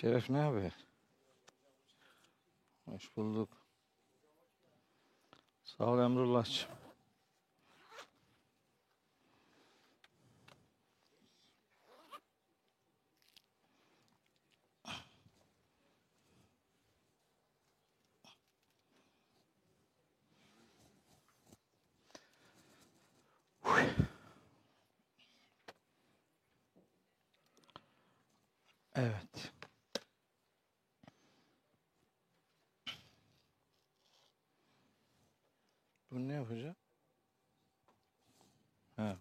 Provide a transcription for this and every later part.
Şeref ne haber? Hoş bulduk. Sağ ol Emrullah'cığım. Evet. Bunu ne yapacağım? Ha.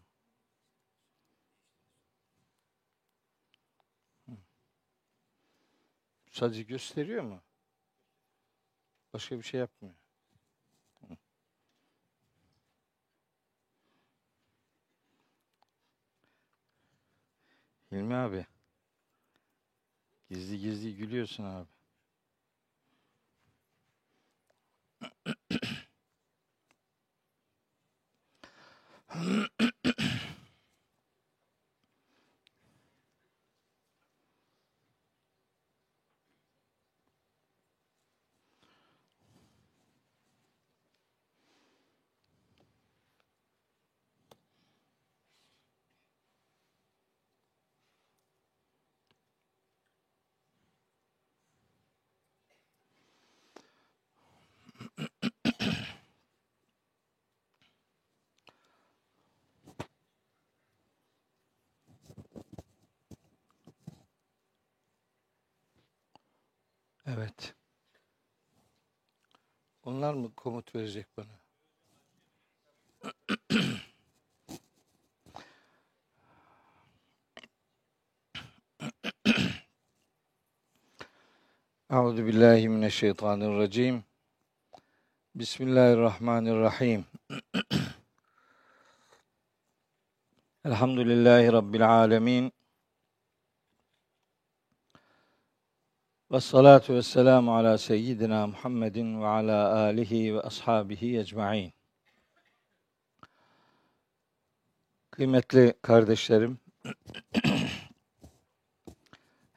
Hı. Sadece gösteriyor mu? Başka bir şey yapmıyor. Hilmi abi. Gizli gizli gülüyorsun abi. Evet. Onlar mı komut verecek bana? Euzu billahi mineşşeytanirracim. Bismillahirrahmanirrahim. Elhamdülillahi rabbil alamin. Ve salatu ve selamu ala seyyidina Muhammedin ve ala alihi ve ashabihi ecma'in. Kıymetli kardeşlerim,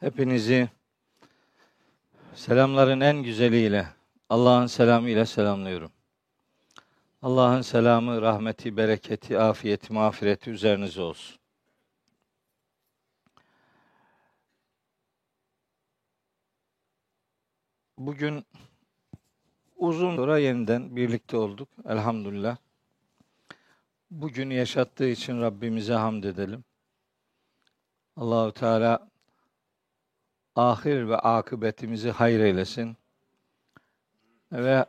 hepinizi selamların en güzeliyle, Allah'ın selamı ile selamlıyorum. Allah'ın selamı, rahmeti, bereketi, afiyeti, mağfireti üzerinize olsun. Bugün uzun sonra yeniden birlikte olduk. Elhamdülillah. Bugün yaşattığı için Rabbimize hamd edelim. Allahu Teala ahir ve akıbetimizi hayır eylesin. Ve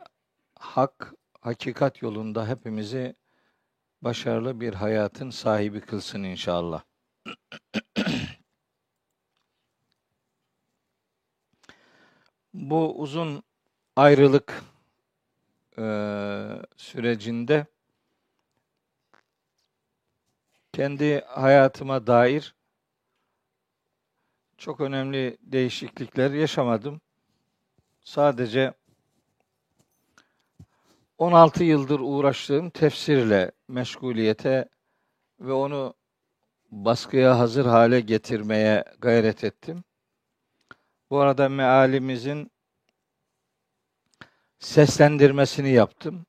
hak, hakikat yolunda hepimizi başarılı bir hayatın sahibi kılsın inşallah. Bu uzun ayrılık e, sürecinde kendi hayatıma dair çok önemli değişiklikler yaşamadım. Sadece 16 yıldır uğraştığım tefsirle meşguliyete ve onu baskıya hazır hale getirmeye gayret ettim. Bu arada mealimizin seslendirmesini yaptım.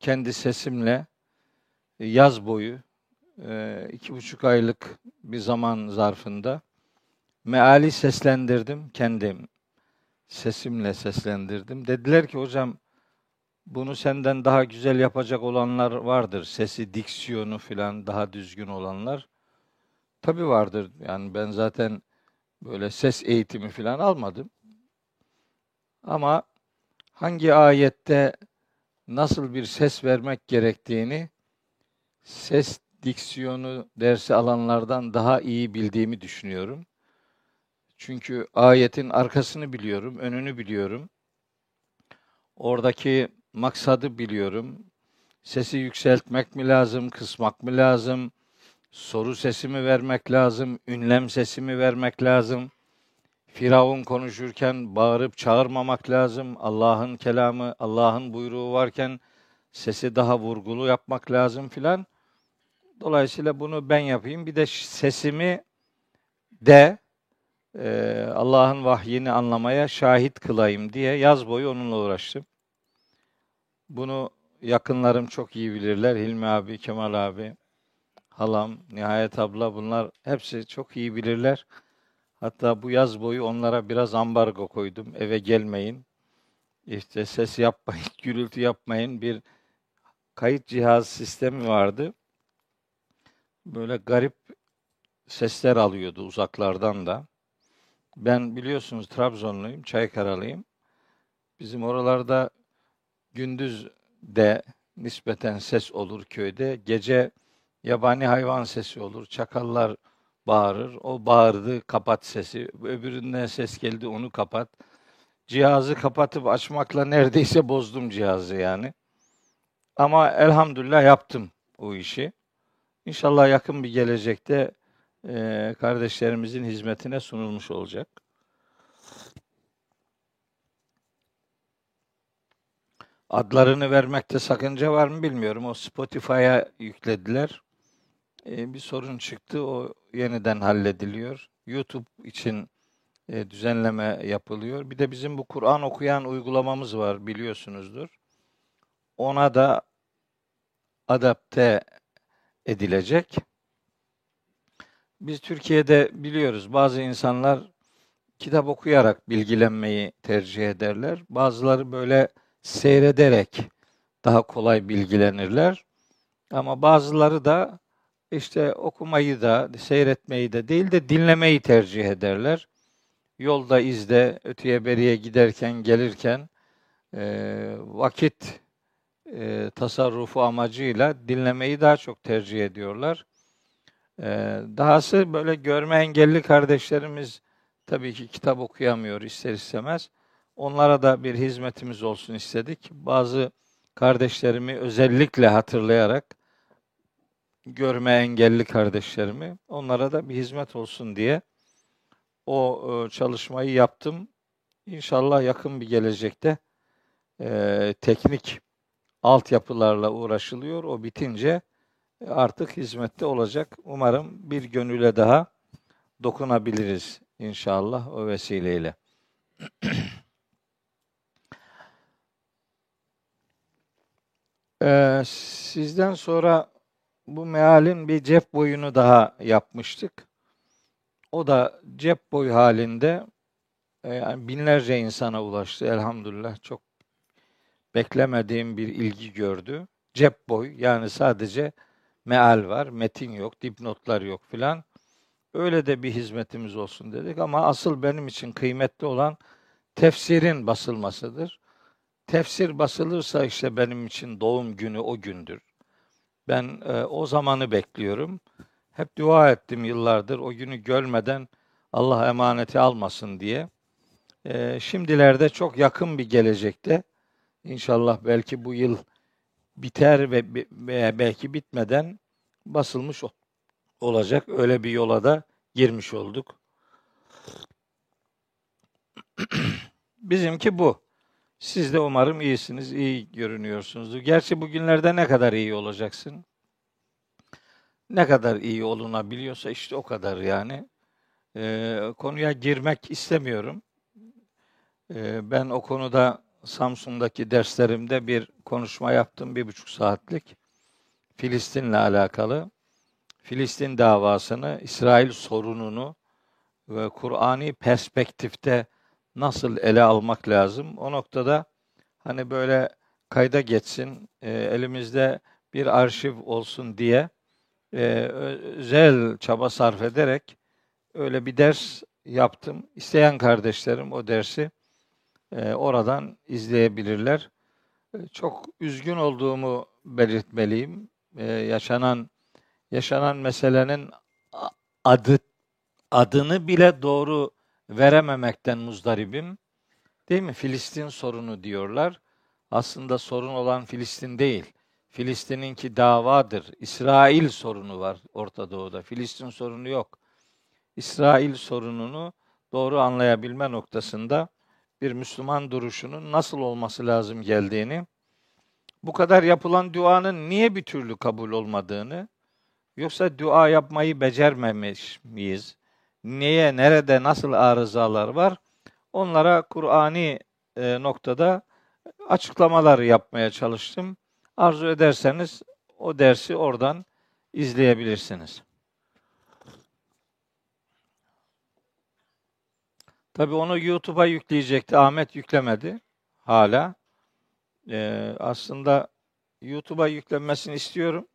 Kendi sesimle yaz boyu iki buçuk aylık bir zaman zarfında meali seslendirdim kendim. Sesimle seslendirdim. Dediler ki hocam bunu senden daha güzel yapacak olanlar vardır. Sesi, diksiyonu filan daha düzgün olanlar. Tabii vardır. Yani ben zaten böyle ses eğitimi filan almadım. Ama hangi ayette nasıl bir ses vermek gerektiğini ses diksiyonu dersi alanlardan daha iyi bildiğimi düşünüyorum. Çünkü ayetin arkasını biliyorum, önünü biliyorum. Oradaki maksadı biliyorum. Sesi yükseltmek mi lazım, kısmak mı lazım? Soru sesi mi vermek lazım, ünlem sesi mi vermek lazım? Firavun konuşurken bağırıp çağırmamak lazım. Allah'ın kelamı, Allah'ın buyruğu varken sesi daha vurgulu yapmak lazım filan. Dolayısıyla bunu ben yapayım. Bir de sesimi de e, Allah'ın vahyini anlamaya şahit kılayım diye yaz boyu onunla uğraştım. Bunu yakınlarım çok iyi bilirler. Hilmi abi, Kemal abi, halam, Nihayet abla bunlar hepsi çok iyi bilirler. Hatta bu yaz boyu onlara biraz ambargo koydum. Eve gelmeyin. İşte ses yapmayın, gürültü yapmayın. Bir kayıt cihaz sistemi vardı. Böyle garip sesler alıyordu uzaklardan da. Ben biliyorsunuz Trabzonluyum, Çaykaralıyım. Bizim oralarda gündüz de nispeten ses olur köyde. Gece yabani hayvan sesi olur. Çakallar bağırır. O bağırdı, kapat sesi. Öbüründen ses geldi, onu kapat. Cihazı kapatıp açmakla neredeyse bozdum cihazı yani. Ama elhamdülillah yaptım o işi. İnşallah yakın bir gelecekte e, kardeşlerimizin hizmetine sunulmuş olacak. Adlarını vermekte sakınca var mı bilmiyorum. O Spotify'a yüklediler. E, bir sorun çıktı. O yeniden hallediliyor. YouTube için e, düzenleme yapılıyor. Bir de bizim bu Kur'an okuyan uygulamamız var biliyorsunuzdur. Ona da adapte edilecek. Biz Türkiye'de biliyoruz bazı insanlar kitap okuyarak bilgilenmeyi tercih ederler. Bazıları böyle seyrederek daha kolay bilgilenirler. Ama bazıları da işte okumayı da seyretmeyi de değil de dinlemeyi tercih ederler. Yolda izde öteye beriye giderken gelirken e, vakit e, tasarrufu amacıyla dinlemeyi daha çok tercih ediyorlar. E, dahası böyle görme engelli kardeşlerimiz tabii ki kitap okuyamıyor ister istemez. Onlara da bir hizmetimiz olsun istedik. Bazı kardeşlerimi özellikle hatırlayarak görme engelli kardeşlerimi onlara da bir hizmet olsun diye o e, çalışmayı yaptım. İnşallah yakın bir gelecekte e, teknik altyapılarla uğraşılıyor. O bitince artık hizmette olacak. Umarım bir gönüle daha dokunabiliriz inşallah o vesileyle. ee, sizden sonra bu mealin bir cep boyunu daha yapmıştık. O da cep boyu halinde e, yani binlerce insana ulaştı elhamdülillah. Çok beklemediğim bir ilgi gördü. Cep boy yani sadece meal var, metin yok, dipnotlar yok filan. Öyle de bir hizmetimiz olsun dedik ama asıl benim için kıymetli olan tefsirin basılmasıdır. Tefsir basılırsa işte benim için doğum günü o gündür. Ben e, o zamanı bekliyorum. Hep dua ettim yıllardır o günü görmeden Allah emaneti almasın diye. E, şimdilerde çok yakın bir gelecekte İnşallah belki bu yıl biter ve veya belki bitmeden basılmış olacak. Öyle bir yola da girmiş olduk. Bizimki bu. Siz de umarım iyisiniz, iyi görünüyorsunuzdur. Gerçi bugünlerde ne kadar iyi olacaksın? Ne kadar iyi olunabiliyorsa işte o kadar yani. Ee, konuya girmek istemiyorum. Ee, ben o konuda Samsun'daki derslerimde bir konuşma yaptım, bir buçuk saatlik. Filistin'le alakalı. Filistin davasını, İsrail sorununu ve Kur'ani perspektifte nasıl ele almak lazım? O noktada hani böyle kayda geçsin, e, elimizde bir arşiv olsun diye e, özel çaba sarf ederek öyle bir ders yaptım. İsteyen kardeşlerim o dersi e, oradan izleyebilirler. E, çok üzgün olduğumu belirtmeliyim. E, yaşanan yaşanan meselenin adı adını bile doğru verememekten muzdaribim. Değil mi? Filistin sorunu diyorlar. Aslında sorun olan Filistin değil. Filistin'inki davadır. İsrail sorunu var Orta Doğu'da. Filistin sorunu yok. İsrail sorununu doğru anlayabilme noktasında bir Müslüman duruşunun nasıl olması lazım geldiğini, bu kadar yapılan duanın niye bir türlü kabul olmadığını, yoksa dua yapmayı becermemiş miyiz? Neye, nerede, nasıl arızalar var onlara Kur'ani e, noktada açıklamalar yapmaya çalıştım. Arzu ederseniz o dersi oradan izleyebilirsiniz. Tabii onu YouTube'a yükleyecekti. Ahmet yüklemedi hala. Ee, aslında YouTube'a yüklenmesini istiyorum.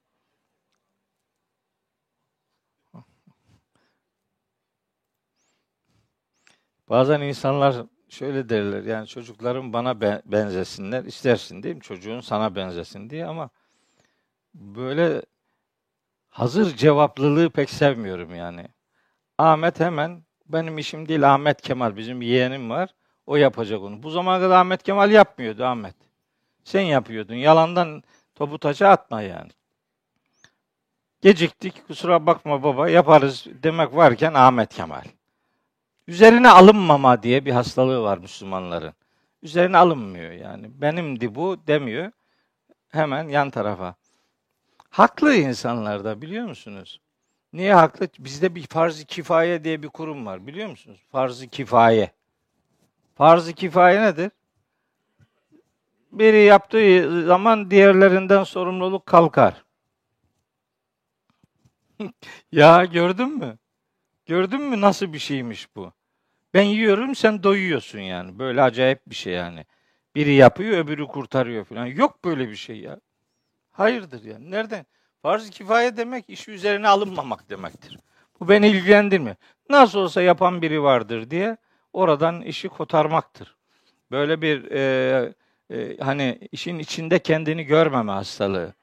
Bazen insanlar şöyle derler yani çocuklarım bana benzesinler istersin değil mi? Çocuğun sana benzesin diye ama böyle hazır cevaplılığı pek sevmiyorum yani. Ahmet hemen benim işim değil Ahmet Kemal bizim yeğenim var. O yapacak onu. Bu zamana kadar Ahmet Kemal yapmıyordu Ahmet. Sen yapıyordun. Yalandan topu taça atma yani. Geciktik kusura bakma baba yaparız demek varken Ahmet Kemal. Üzerine alınmama diye bir hastalığı var Müslümanların. Üzerine alınmıyor yani. Benimdi bu demiyor. Hemen yan tarafa. Haklı insanlar da biliyor musunuz? Niye haklı? Bizde bir farz-ı kifaye diye bir kurum var biliyor musunuz? Farz-ı kifaye. Farz-ı kifaye nedir? Biri yaptığı zaman diğerlerinden sorumluluk kalkar. ya gördün mü? Gördün mü nasıl bir şeymiş bu? Ben yiyorum sen doyuyorsun yani. Böyle acayip bir şey yani. Biri yapıyor öbürü kurtarıyor falan. Yok böyle bir şey ya. Hayırdır yani. Nereden? Farz-ı kifaye demek işi üzerine alınmamak demektir. Bu beni ilgilendirmiyor. Nasıl olsa yapan biri vardır diye oradan işi kotarmaktır. Böyle bir e, e, hani işin içinde kendini görmeme hastalığı.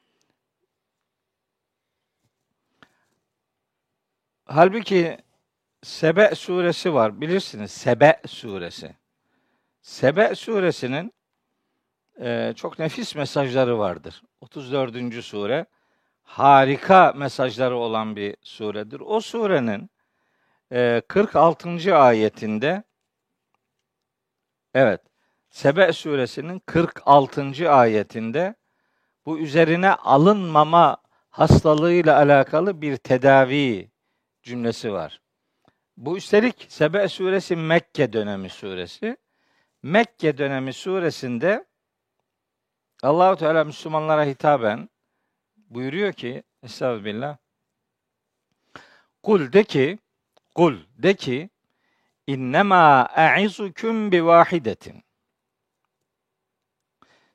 Halbuki Sebe suresi var. Bilirsiniz Sebe suresi. Sebe suresinin e, çok nefis mesajları vardır. 34. sure harika mesajları olan bir suredir. O surenin e, 46. ayetinde evet Sebe suresinin 46. ayetinde bu üzerine alınmama hastalığıyla alakalı bir tedavi cümlesi var. Bu üstelik Sebe suresi Mekke dönemi suresi. Mekke dönemi suresinde Allahu Teala Müslümanlara hitaben buyuruyor ki Estağfirullah. Kul de ki kul de ki innema e'izukum bi vahidetin.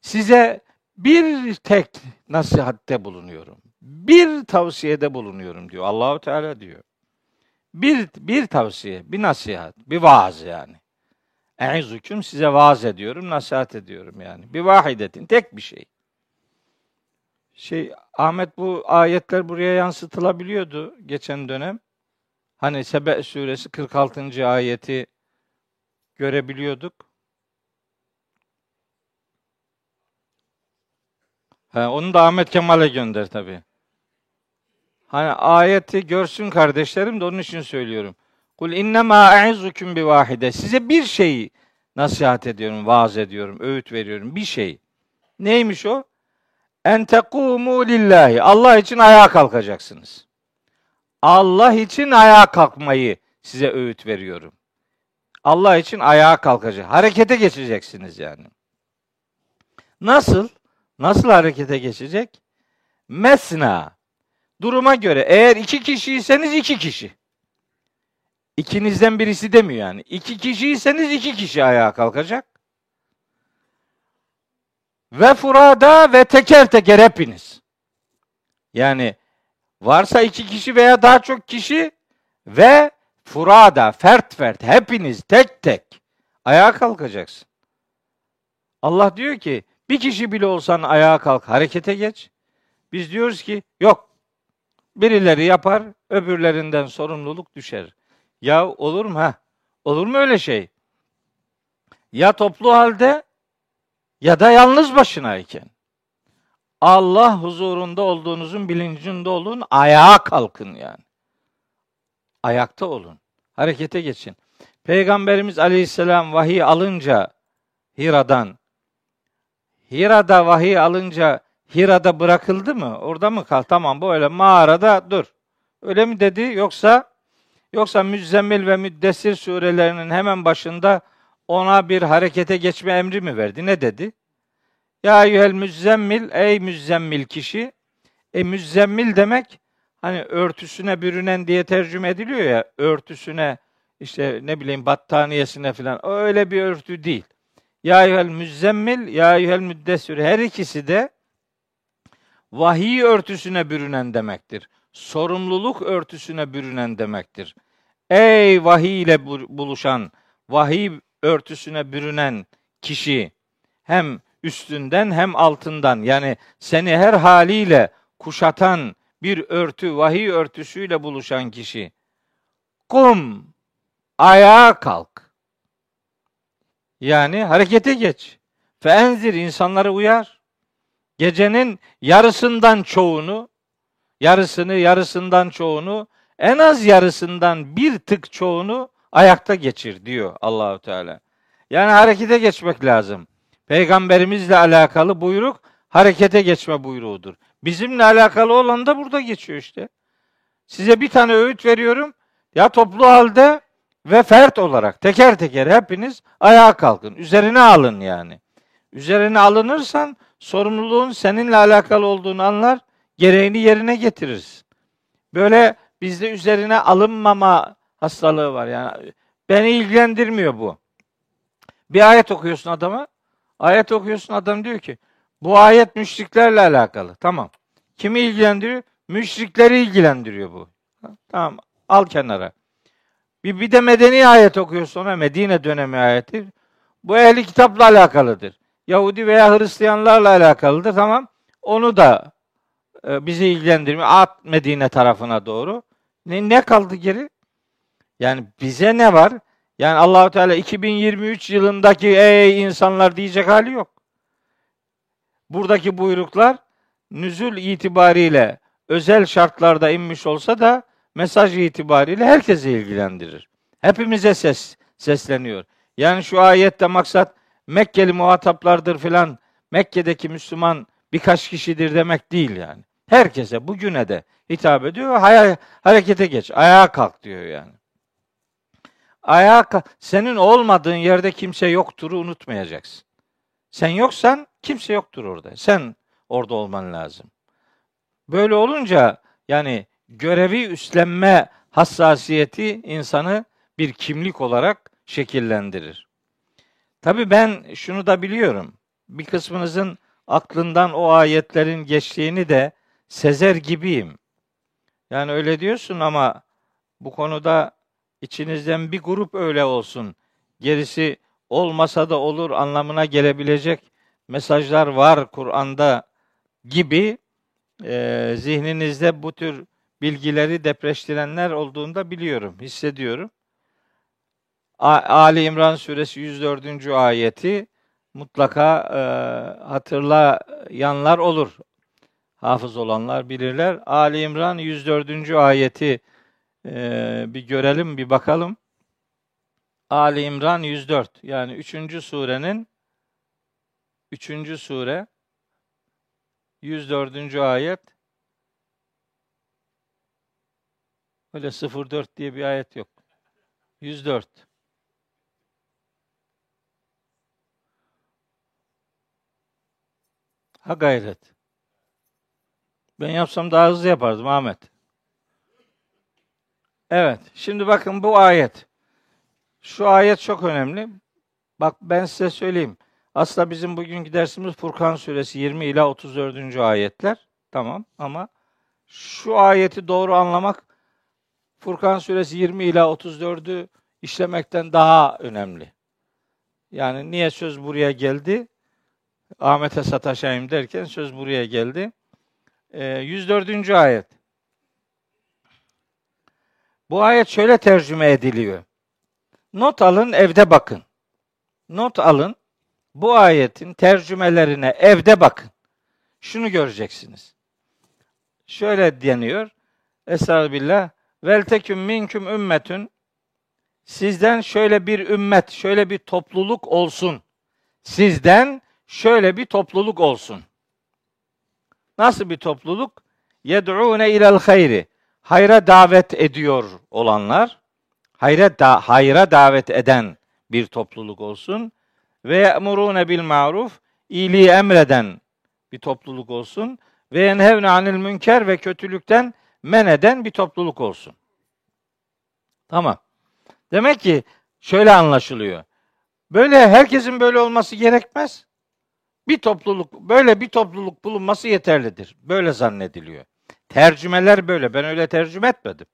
Size bir tek nasihatte bulunuyorum. Bir tavsiyede bulunuyorum diyor. Allahu Teala diyor. Bir bir tavsiye, bir nasihat, bir vaaz yani. E'izukum size vaaz ediyorum, nasihat ediyorum yani. Bir vahidetin, tek bir şey. Şey Ahmet bu ayetler buraya yansıtılabiliyordu geçen dönem. Hani Sebe suresi 46. ayeti görebiliyorduk. Ha, onu da Ahmet Kemal'e gönder tabi. Hani ayeti görsün kardeşlerim de onun için söylüyorum. Kul innema e'izukum bi vahide. Size bir şeyi nasihat ediyorum, vaaz ediyorum, öğüt veriyorum. Bir şey. Neymiş o? En tekumu lillahi. Allah için ayağa kalkacaksınız. Allah için ayağa kalkmayı size öğüt veriyorum. Allah için ayağa kalkacak. Harekete geçeceksiniz yani. Nasıl? Nasıl harekete geçecek? Mesna. Duruma göre eğer iki kişiyseniz iki kişi. İkinizden birisi demiyor yani. İki kişiyseniz iki kişi ayağa kalkacak. Ve furada ve teker teker hepiniz. Yani varsa iki kişi veya daha çok kişi ve furada, fert fert, hepiniz tek tek ayağa kalkacaksın. Allah diyor ki bir kişi bile olsan ayağa kalk, harekete geç. Biz diyoruz ki yok. Birileri yapar, öbürlerinden sorumluluk düşer. Ya olur mu ha? Olur mu öyle şey? Ya toplu halde ya da yalnız başınayken Allah huzurunda olduğunuzun bilincinde olun, ayağa kalkın yani. Ayakta olun. Harekete geçin. Peygamberimiz Aleyhisselam vahiy alınca Hira'dan Hira'da vahiy alınca Hira'da bırakıldı mı? Orada mı kal? Tamam bu öyle mağarada dur. Öyle mi dedi yoksa Yoksa Müzzemmil ve Müddessir surelerinin hemen başında ona bir harekete geçme emri mi verdi? Ne dedi? Ya eyyuhel müzzemmil, ey müzzemmil kişi. E müzzemmil demek hani örtüsüne bürünen diye tercüme ediliyor ya, örtüsüne işte ne bileyim battaniyesine falan. Öyle bir örtü değil. Ya eyyuhel müzzemmil, ya eyyuhel müddessir. Her ikisi de vahiy örtüsüne bürünen demektir. Sorumluluk örtüsüne bürünen demektir. Ey vahiy ile buluşan, vahiy örtüsüne bürünen kişi hem üstünden hem altından yani seni her haliyle kuşatan bir örtü, vahiy örtüsüyle buluşan kişi. Kum, ayağa kalk. Yani harekete geç. Feenzir insanları uyar. Gecenin yarısından çoğunu, yarısını, yarısından çoğunu, en az yarısından bir tık çoğunu ayakta geçir diyor Allahu Teala. Yani harekete geçmek lazım. Peygamberimizle alakalı buyruk harekete geçme buyruğudur. Bizimle alakalı olan da burada geçiyor işte. Size bir tane öğüt veriyorum. Ya toplu halde ve fert olarak teker teker hepiniz ayağa kalkın. Üzerine alın yani. Üzerine alınırsan sorumluluğun seninle alakalı olduğunu anlar, gereğini yerine getirirsin. Böyle bizde üzerine alınmama hastalığı var yani. Beni ilgilendirmiyor bu. Bir ayet okuyorsun adama. Ayet okuyorsun adam diyor ki bu ayet müşriklerle alakalı. Tamam. Kimi ilgilendiriyor? Müşrikleri ilgilendiriyor bu. Tamam. Al kenara. Bir, bir de medeni ayet okuyorsun ona Medine dönemi ayeti. Bu ehli kitapla alakalıdır. Yahudi veya Hristiyanlarla alakalıdır. Tamam. Onu da e, bizi ilgilendirmiyor. At Medine tarafına doğru. Ne, ne kaldı geri? Yani bize ne var? Yani Allahu Teala 2023 yılındaki ey insanlar diyecek hali yok. Buradaki buyruklar nüzul itibariyle özel şartlarda inmiş olsa da mesaj itibariyle herkese ilgilendirir. Hepimize ses sesleniyor. Yani şu ayette maksat Mekkeli muhataplardır filan Mekke'deki Müslüman birkaç kişidir demek değil yani. Herkese bugüne de hitap ediyor. Hay harekete geç. Ayağa kalk diyor yani. Ayağa kalk. Senin olmadığın yerde kimse yoktur unutmayacaksın. Sen yoksan kimse yoktur orada. Sen orada olman lazım. Böyle olunca yani görevi üstlenme hassasiyeti insanı bir kimlik olarak şekillendirir. Tabi ben şunu da biliyorum. Bir kısmınızın aklından o ayetlerin geçtiğini de sezer gibiyim. Yani öyle diyorsun ama bu konuda içinizden bir grup öyle olsun. Gerisi olmasa da olur anlamına gelebilecek mesajlar var Kur'an'da gibi e, zihninizde bu tür bilgileri depreştirenler olduğunda biliyorum, hissediyorum. Ali İmran suresi 104. ayeti mutlaka e, hatırlayanlar olur. Hafız olanlar bilirler. Ali İmran 104. ayeti e, bir görelim, bir bakalım. Ali İmran 104 yani 3. surenin 3. sure 104. ayet Öyle 04 diye bir ayet yok. 104. Ha gayret. Ben yapsam daha hızlı yapardım Ahmet. Evet. Şimdi bakın bu ayet. Şu ayet çok önemli. Bak ben size söyleyeyim. Aslında bizim bugünkü dersimiz Furkan suresi 20 ila 34. ayetler. Tamam ama şu ayeti doğru anlamak Furkan suresi 20 ila 34'ü işlemekten daha önemli. Yani niye söz buraya geldi? Ahmet'e sataşayım derken söz buraya geldi. E, ee, 104. ayet. Bu ayet şöyle tercüme ediliyor. Not alın, evde bakın. Not alın, bu ayetin tercümelerine evde bakın. Şunu göreceksiniz. Şöyle deniyor. Estağfirullah. Vel teküm minküm ümmetün. Sizden şöyle bir ümmet, şöyle bir topluluk olsun. Sizden şöyle bir topluluk olsun. Nasıl bir topluluk? Yed'ûne ilel hayri. hayra davet ediyor olanlar, hayra da hayra davet eden bir topluluk olsun ve emurune bil maruf iyiliği emreden bir topluluk olsun ve yenhevne anil münker ve kötülükten men eden bir topluluk olsun. Tamam. Demek ki şöyle anlaşılıyor. Böyle herkesin böyle olması gerekmez. Bir topluluk, böyle bir topluluk bulunması yeterlidir. Böyle zannediliyor. Tercümeler böyle. Ben öyle tercüme etmedim.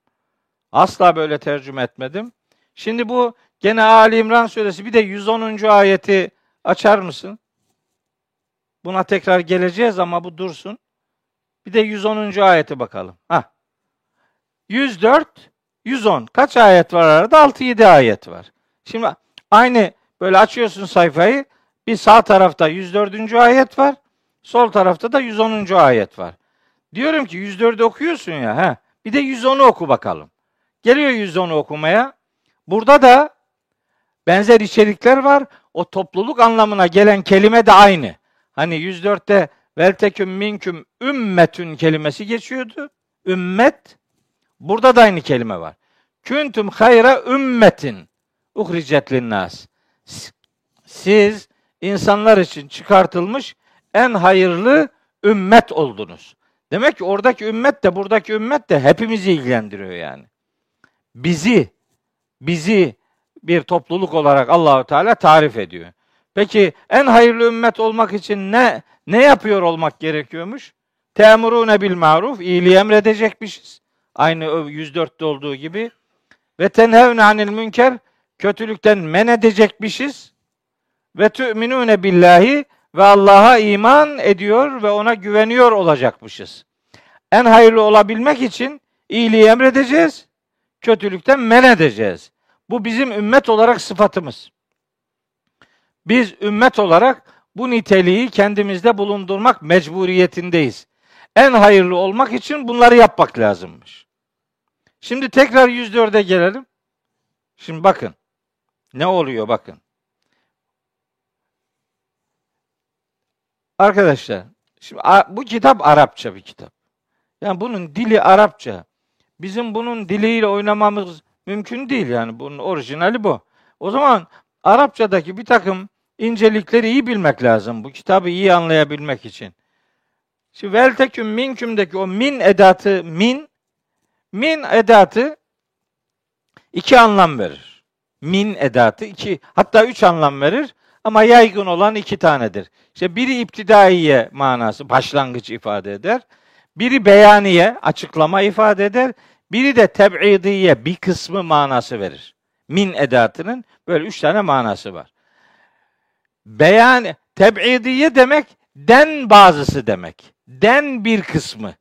Asla böyle tercüme etmedim. Şimdi bu gene Ali İmran suresi bir de 110. ayeti açar mısın? Buna tekrar geleceğiz ama bu dursun. Bir de 110. ayeti bakalım. Ha. 104, 110. Kaç ayet var arada? 6-7 ayet var. Şimdi aynı böyle açıyorsun sayfayı. Bir sağ tarafta 104. ayet var. Sol tarafta da 110. ayet var. Diyorum ki 104'ü okuyorsun ya. He. Bir de 110'u oku bakalım. Geliyor 110'u okumaya. Burada da benzer içerikler var. O topluluk anlamına gelen kelime de aynı. Hani 104'te velteküm minküm ümmetün kelimesi geçiyordu. Ümmet. Burada da aynı kelime var. Küntüm hayra ümmetin uhricet linnas. Siz insanlar için çıkartılmış en hayırlı ümmet oldunuz. Demek ki oradaki ümmet de buradaki ümmet de hepimizi ilgilendiriyor yani. Bizi bizi bir topluluk olarak Allahu Teala tarif ediyor. Peki en hayırlı ümmet olmak için ne ne yapıyor olmak gerekiyormuş? Temurune bil maruf, iyiliği emredecekmişiz. Aynı 104'te olduğu gibi. Ve tenhevne anil münker, kötülükten men edecekmişiz. Ve tü'minune billahi ve Allah'a iman ediyor ve ona güveniyor olacakmışız. En hayırlı olabilmek için iyiliği emredeceğiz, kötülükten men edeceğiz. Bu bizim ümmet olarak sıfatımız. Biz ümmet olarak bu niteliği kendimizde bulundurmak mecburiyetindeyiz. En hayırlı olmak için bunları yapmak lazımmış. Şimdi tekrar 104'e gelelim. Şimdi bakın. Ne oluyor bakın. Arkadaşlar, şimdi bu kitap Arapça bir kitap. Yani bunun dili Arapça. Bizim bunun diliyle oynamamız mümkün değil yani. Bunun orijinali bu. O zaman Arapçadaki bir takım incelikleri iyi bilmek lazım. Bu kitabı iyi anlayabilmek için. Şimdi velteküm minkümdeki o min edatı min min edatı iki anlam verir. Min edatı iki hatta üç anlam verir ama yaygın olan iki tanedir. İşte biri iptidaiye manası başlangıç ifade eder. Biri beyaniye açıklama ifade eder. Biri de teb'idiye bir kısmı manası verir. Min edatının böyle üç tane manası var. Beyan, teb'idiye demek den bazısı demek. Den bir kısmı.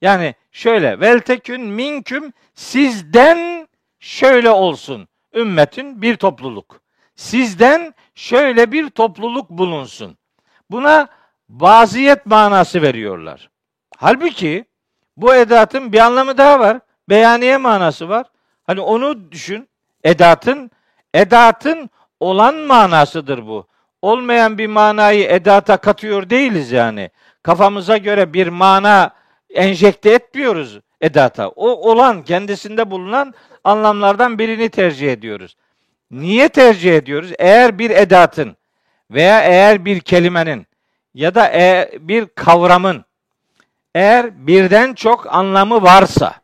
Yani şöyle veltekün minküm sizden şöyle olsun. Ümmetin bir topluluk. Sizden şöyle bir topluluk bulunsun. Buna baziyet manası veriyorlar. Halbuki bu edatın bir anlamı daha var. Beyaniye manası var. Hani onu düşün. Edatın edatın olan manasıdır bu olmayan bir manayı edata katıyor değiliz yani. Kafamıza göre bir mana enjekte etmiyoruz edata. O olan kendisinde bulunan anlamlardan birini tercih ediyoruz. Niye tercih ediyoruz? Eğer bir edatın veya eğer bir kelimenin ya da eğer bir kavramın eğer birden çok anlamı varsa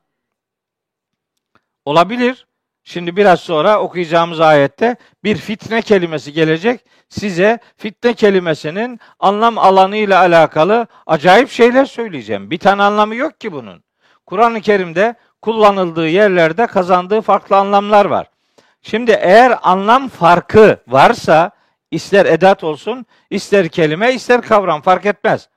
olabilir. Şimdi biraz sonra okuyacağımız ayette bir fitne kelimesi gelecek. Size fitne kelimesinin anlam alanı ile alakalı acayip şeyler söyleyeceğim. Bir tane anlamı yok ki bunun. Kur'an-ı Kerim'de kullanıldığı yerlerde kazandığı farklı anlamlar var. Şimdi eğer anlam farkı varsa ister edat olsun, ister kelime, ister kavram fark etmez.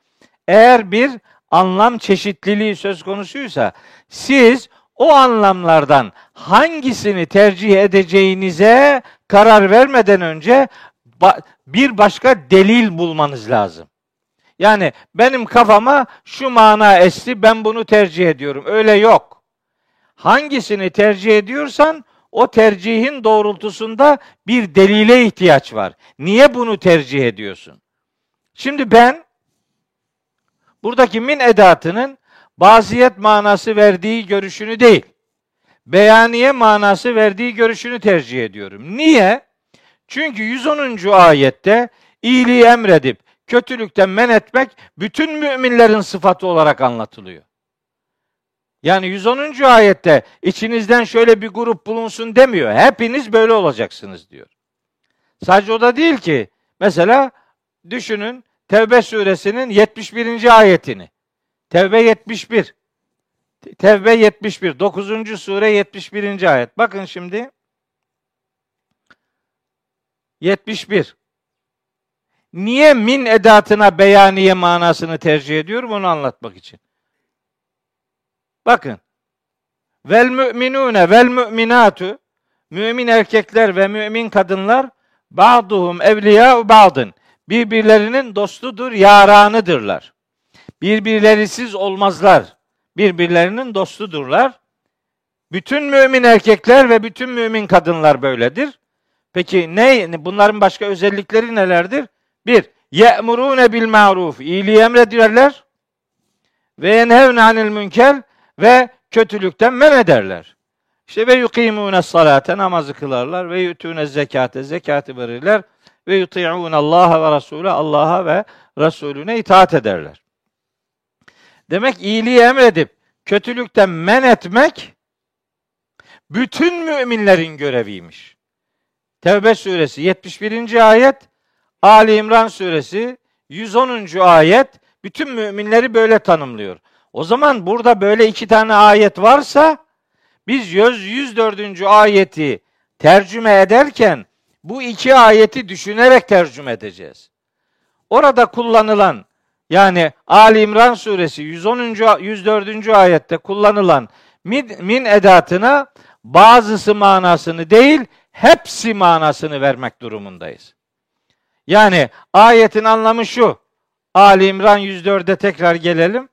Eğer bir anlam çeşitliliği söz konusuysa siz o anlamlardan hangisini tercih edeceğinize karar vermeden önce bir başka delil bulmanız lazım. Yani benim kafama şu mana esti ben bunu tercih ediyorum. Öyle yok. Hangisini tercih ediyorsan o tercihin doğrultusunda bir delile ihtiyaç var. Niye bunu tercih ediyorsun? Şimdi ben buradaki min edatının baziyet manası verdiği görüşünü değil, beyaniye manası verdiği görüşünü tercih ediyorum. Niye? Çünkü 110. ayette iyiliği emredip kötülükten men etmek bütün müminlerin sıfatı olarak anlatılıyor. Yani 110. ayette içinizden şöyle bir grup bulunsun demiyor. Hepiniz böyle olacaksınız diyor. Sadece o da değil ki. Mesela düşünün Tevbe suresinin 71. ayetini. Tevbe 71. Tevbe 71. 9. sure 71. ayet. Bakın şimdi. 71. Niye min edatına beyaniye manasını tercih ediyorum onu anlatmak için. Bakın. Vel müminune vel müminatu mümin erkekler ve mümin kadınlar ba'duhum evliya ba'dın birbirlerinin dostudur, yaranıdırlar. Birbirlerisiz olmazlar. Birbirlerinin dostudurlar. Bütün mümin erkekler ve bütün mümin kadınlar böyledir. Peki ne bunların başka özellikleri nelerdir? Bir, ye'murune bil ma'ruf. İyiliği emrediyorlar. Ve yenhevne anil münker ve kötülükten men ederler. İşte ve yukimune salate namazı kılarlar ve yutune zekate zekatı verirler ve yuti'un Allah ve Resulü Allah'a ve Resulüne itaat ederler. Demek iyiliği emredip kötülükten men etmek bütün müminlerin göreviymiş. Tevbe suresi 71. ayet, Ali İmran suresi 110. ayet bütün müminleri böyle tanımlıyor. O zaman burada böyle iki tane ayet varsa biz 104. ayeti tercüme ederken bu iki ayeti düşünerek tercüme edeceğiz. Orada kullanılan yani Ali İmran suresi 110. 104. ayette kullanılan min, min edatına bazısı manasını değil, hepsi manasını vermek durumundayız. Yani ayetin anlamı şu. Ali İmran 104'e tekrar gelelim.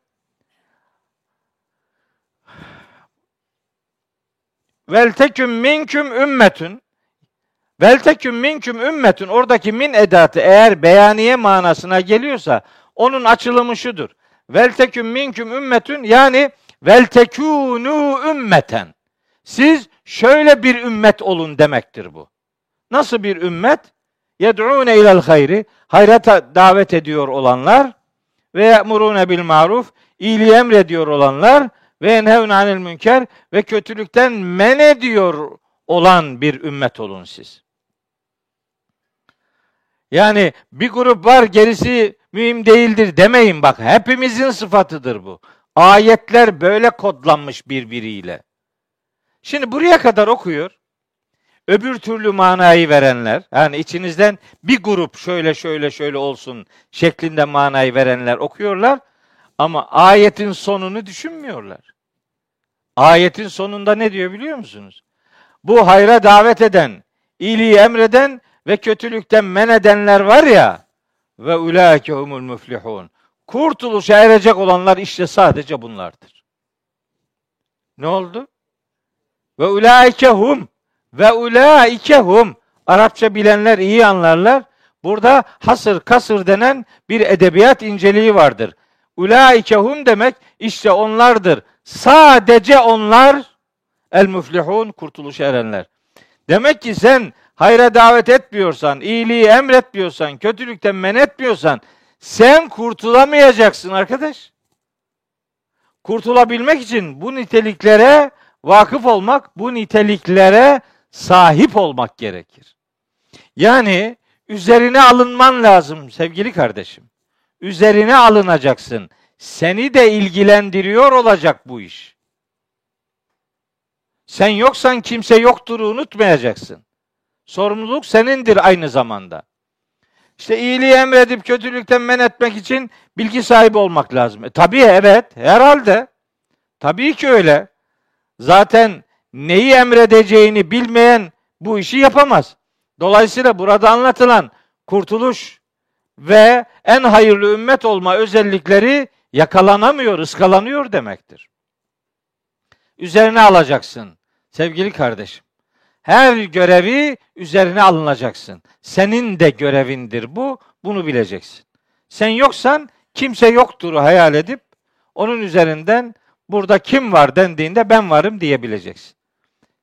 Vel teküm minküm ümmetün Vel teküm minküm ümmetün oradaki min edatı eğer beyaniye manasına geliyorsa onun açılımı şudur. Vel teküm minküm ümmetün yani vel tekûnû ümmeten. Siz şöyle bir ümmet olun demektir bu. Nasıl bir ümmet? Yed'ûne ilel hayri. Hayrata davet ediyor olanlar ve ye'murûne bil maruf. iyiliği emrediyor olanlar ve enhevne anil münker ve kötülükten men ediyor olan bir ümmet olun siz. Yani bir grup var gerisi mühim değildir demeyin bak. Hepimizin sıfatıdır bu. Ayetler böyle kodlanmış birbiriyle. Şimdi buraya kadar okuyor. Öbür türlü manayı verenler, yani içinizden bir grup şöyle şöyle şöyle olsun şeklinde manayı verenler okuyorlar. Ama ayetin sonunu düşünmüyorlar. Ayetin sonunda ne diyor biliyor musunuz? Bu hayra davet eden, iyiliği emreden ve kötülükten men edenler var ya ve ulaike humul muflihun. Kurtuluşa erecek olanlar işte sadece bunlardır. Ne oldu? Ve ulaike hum ve ulaike hum. Arapça bilenler iyi anlarlar. Burada hasır kasır denen bir edebiyat inceliği vardır. Ulaike hum demek işte onlardır. Sadece onlar el muflihun kurtuluşa erenler. Demek ki sen hayra davet etmiyorsan, iyiliği emretmiyorsan, kötülükten men etmiyorsan sen kurtulamayacaksın arkadaş. Kurtulabilmek için bu niteliklere vakıf olmak, bu niteliklere sahip olmak gerekir. Yani üzerine alınman lazım sevgili kardeşim. Üzerine alınacaksın. Seni de ilgilendiriyor olacak bu iş. Sen yoksan kimse yoktur unutmayacaksın. Sorumluluk senindir aynı zamanda. İşte iyiliği emredip kötülükten men etmek için bilgi sahibi olmak lazım. E, tabii evet, herhalde. Tabii ki öyle. Zaten neyi emredeceğini bilmeyen bu işi yapamaz. Dolayısıyla burada anlatılan kurtuluş ve en hayırlı ümmet olma özellikleri yakalanamıyor, ıskalanıyor demektir. Üzerine alacaksın sevgili kardeşim. Her görevi üzerine alınacaksın. Senin de görevindir bu. Bunu bileceksin. Sen yoksan kimse yoktur hayal edip Onun üzerinden burada kim var dendiğinde ben varım diyebileceksin.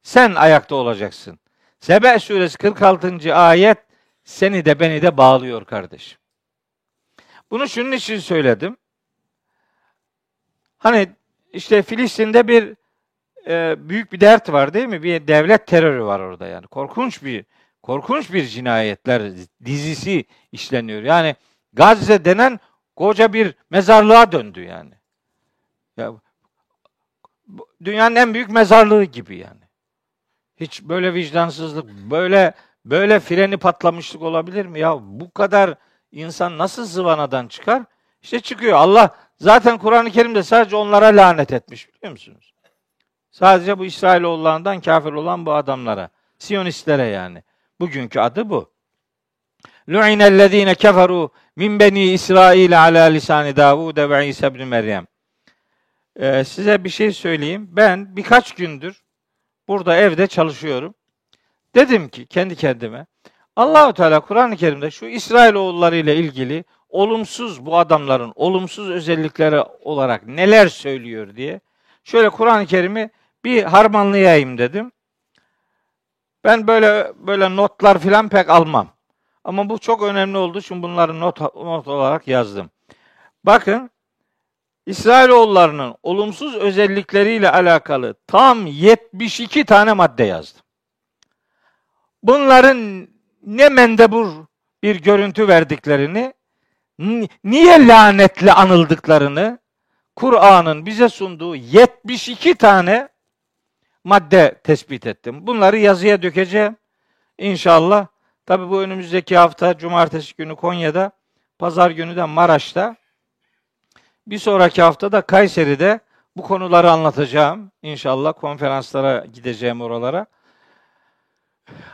Sen ayakta olacaksın. Sebe suresi 46. ayet seni de beni de bağlıyor kardeşim. Bunu şunun için söyledim. Hani işte Filistin'de bir e, büyük bir dert var değil mi? Bir devlet terörü var orada yani. Korkunç bir korkunç bir cinayetler dizisi işleniyor. Yani Gazze denen koca bir mezarlığa döndü yani. Ya dünyanın en büyük mezarlığı gibi yani. Hiç böyle vicdansızlık, böyle böyle freni patlamışlık olabilir mi ya? Bu kadar insan nasıl zıvanadan çıkar? İşte çıkıyor. Allah zaten Kur'an-ı Kerim'de sadece onlara lanet etmiş biliyor musunuz? Sadece bu İsrailoğullarından kafir olan bu adamlara. Siyonistlere yani. Bugünkü adı bu. Lu'inellezine keferu min beni İsrail ala lisani Davud ve İsa ibn Meryem. Ee, size bir şey söyleyeyim. Ben birkaç gündür burada evde çalışıyorum. Dedim ki kendi kendime Allahu Teala Kur'an-ı Kerim'de şu İsrail oğulları ile ilgili olumsuz bu adamların olumsuz özellikleri olarak neler söylüyor diye şöyle Kur'an-ı Kerim'i bir harmanlayayım dedim. Ben böyle böyle notlar filan pek almam. Ama bu çok önemli olduğu için bunları not, not olarak yazdım. Bakın İsrailoğullarının olumsuz özellikleriyle alakalı tam 72 tane madde yazdım. Bunların ne mendebur bir görüntü verdiklerini, niye lanetle anıldıklarını, Kur'an'ın bize sunduğu 72 tane madde tespit ettim. Bunları yazıya dökeceğim. İnşallah. Tabi bu önümüzdeki hafta cumartesi günü Konya'da, pazar günü de Maraş'ta. Bir sonraki hafta da Kayseri'de bu konuları anlatacağım. İnşallah konferanslara gideceğim oralara.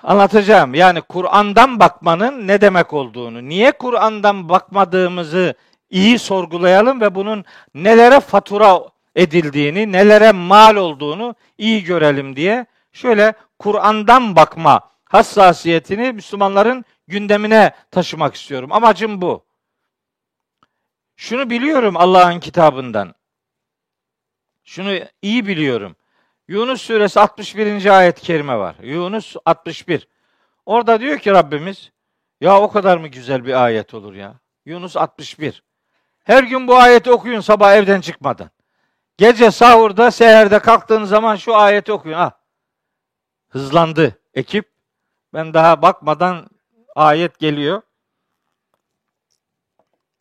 Anlatacağım. Yani Kur'an'dan bakmanın ne demek olduğunu, niye Kur'an'dan bakmadığımızı iyi sorgulayalım ve bunun nelere fatura edildiğini, nelere mal olduğunu iyi görelim diye şöyle Kur'an'dan bakma hassasiyetini Müslümanların gündemine taşımak istiyorum. Amacım bu. Şunu biliyorum Allah'ın kitabından. Şunu iyi biliyorum. Yunus suresi 61. ayet-i kerime var. Yunus 61. Orada diyor ki Rabbimiz, ya o kadar mı güzel bir ayet olur ya? Yunus 61. Her gün bu ayeti okuyun sabah evden çıkmadan. Gece sahurda, seherde kalktığın zaman şu ayeti okuyun. Ha. Hızlandı ekip. Ben daha bakmadan ayet geliyor.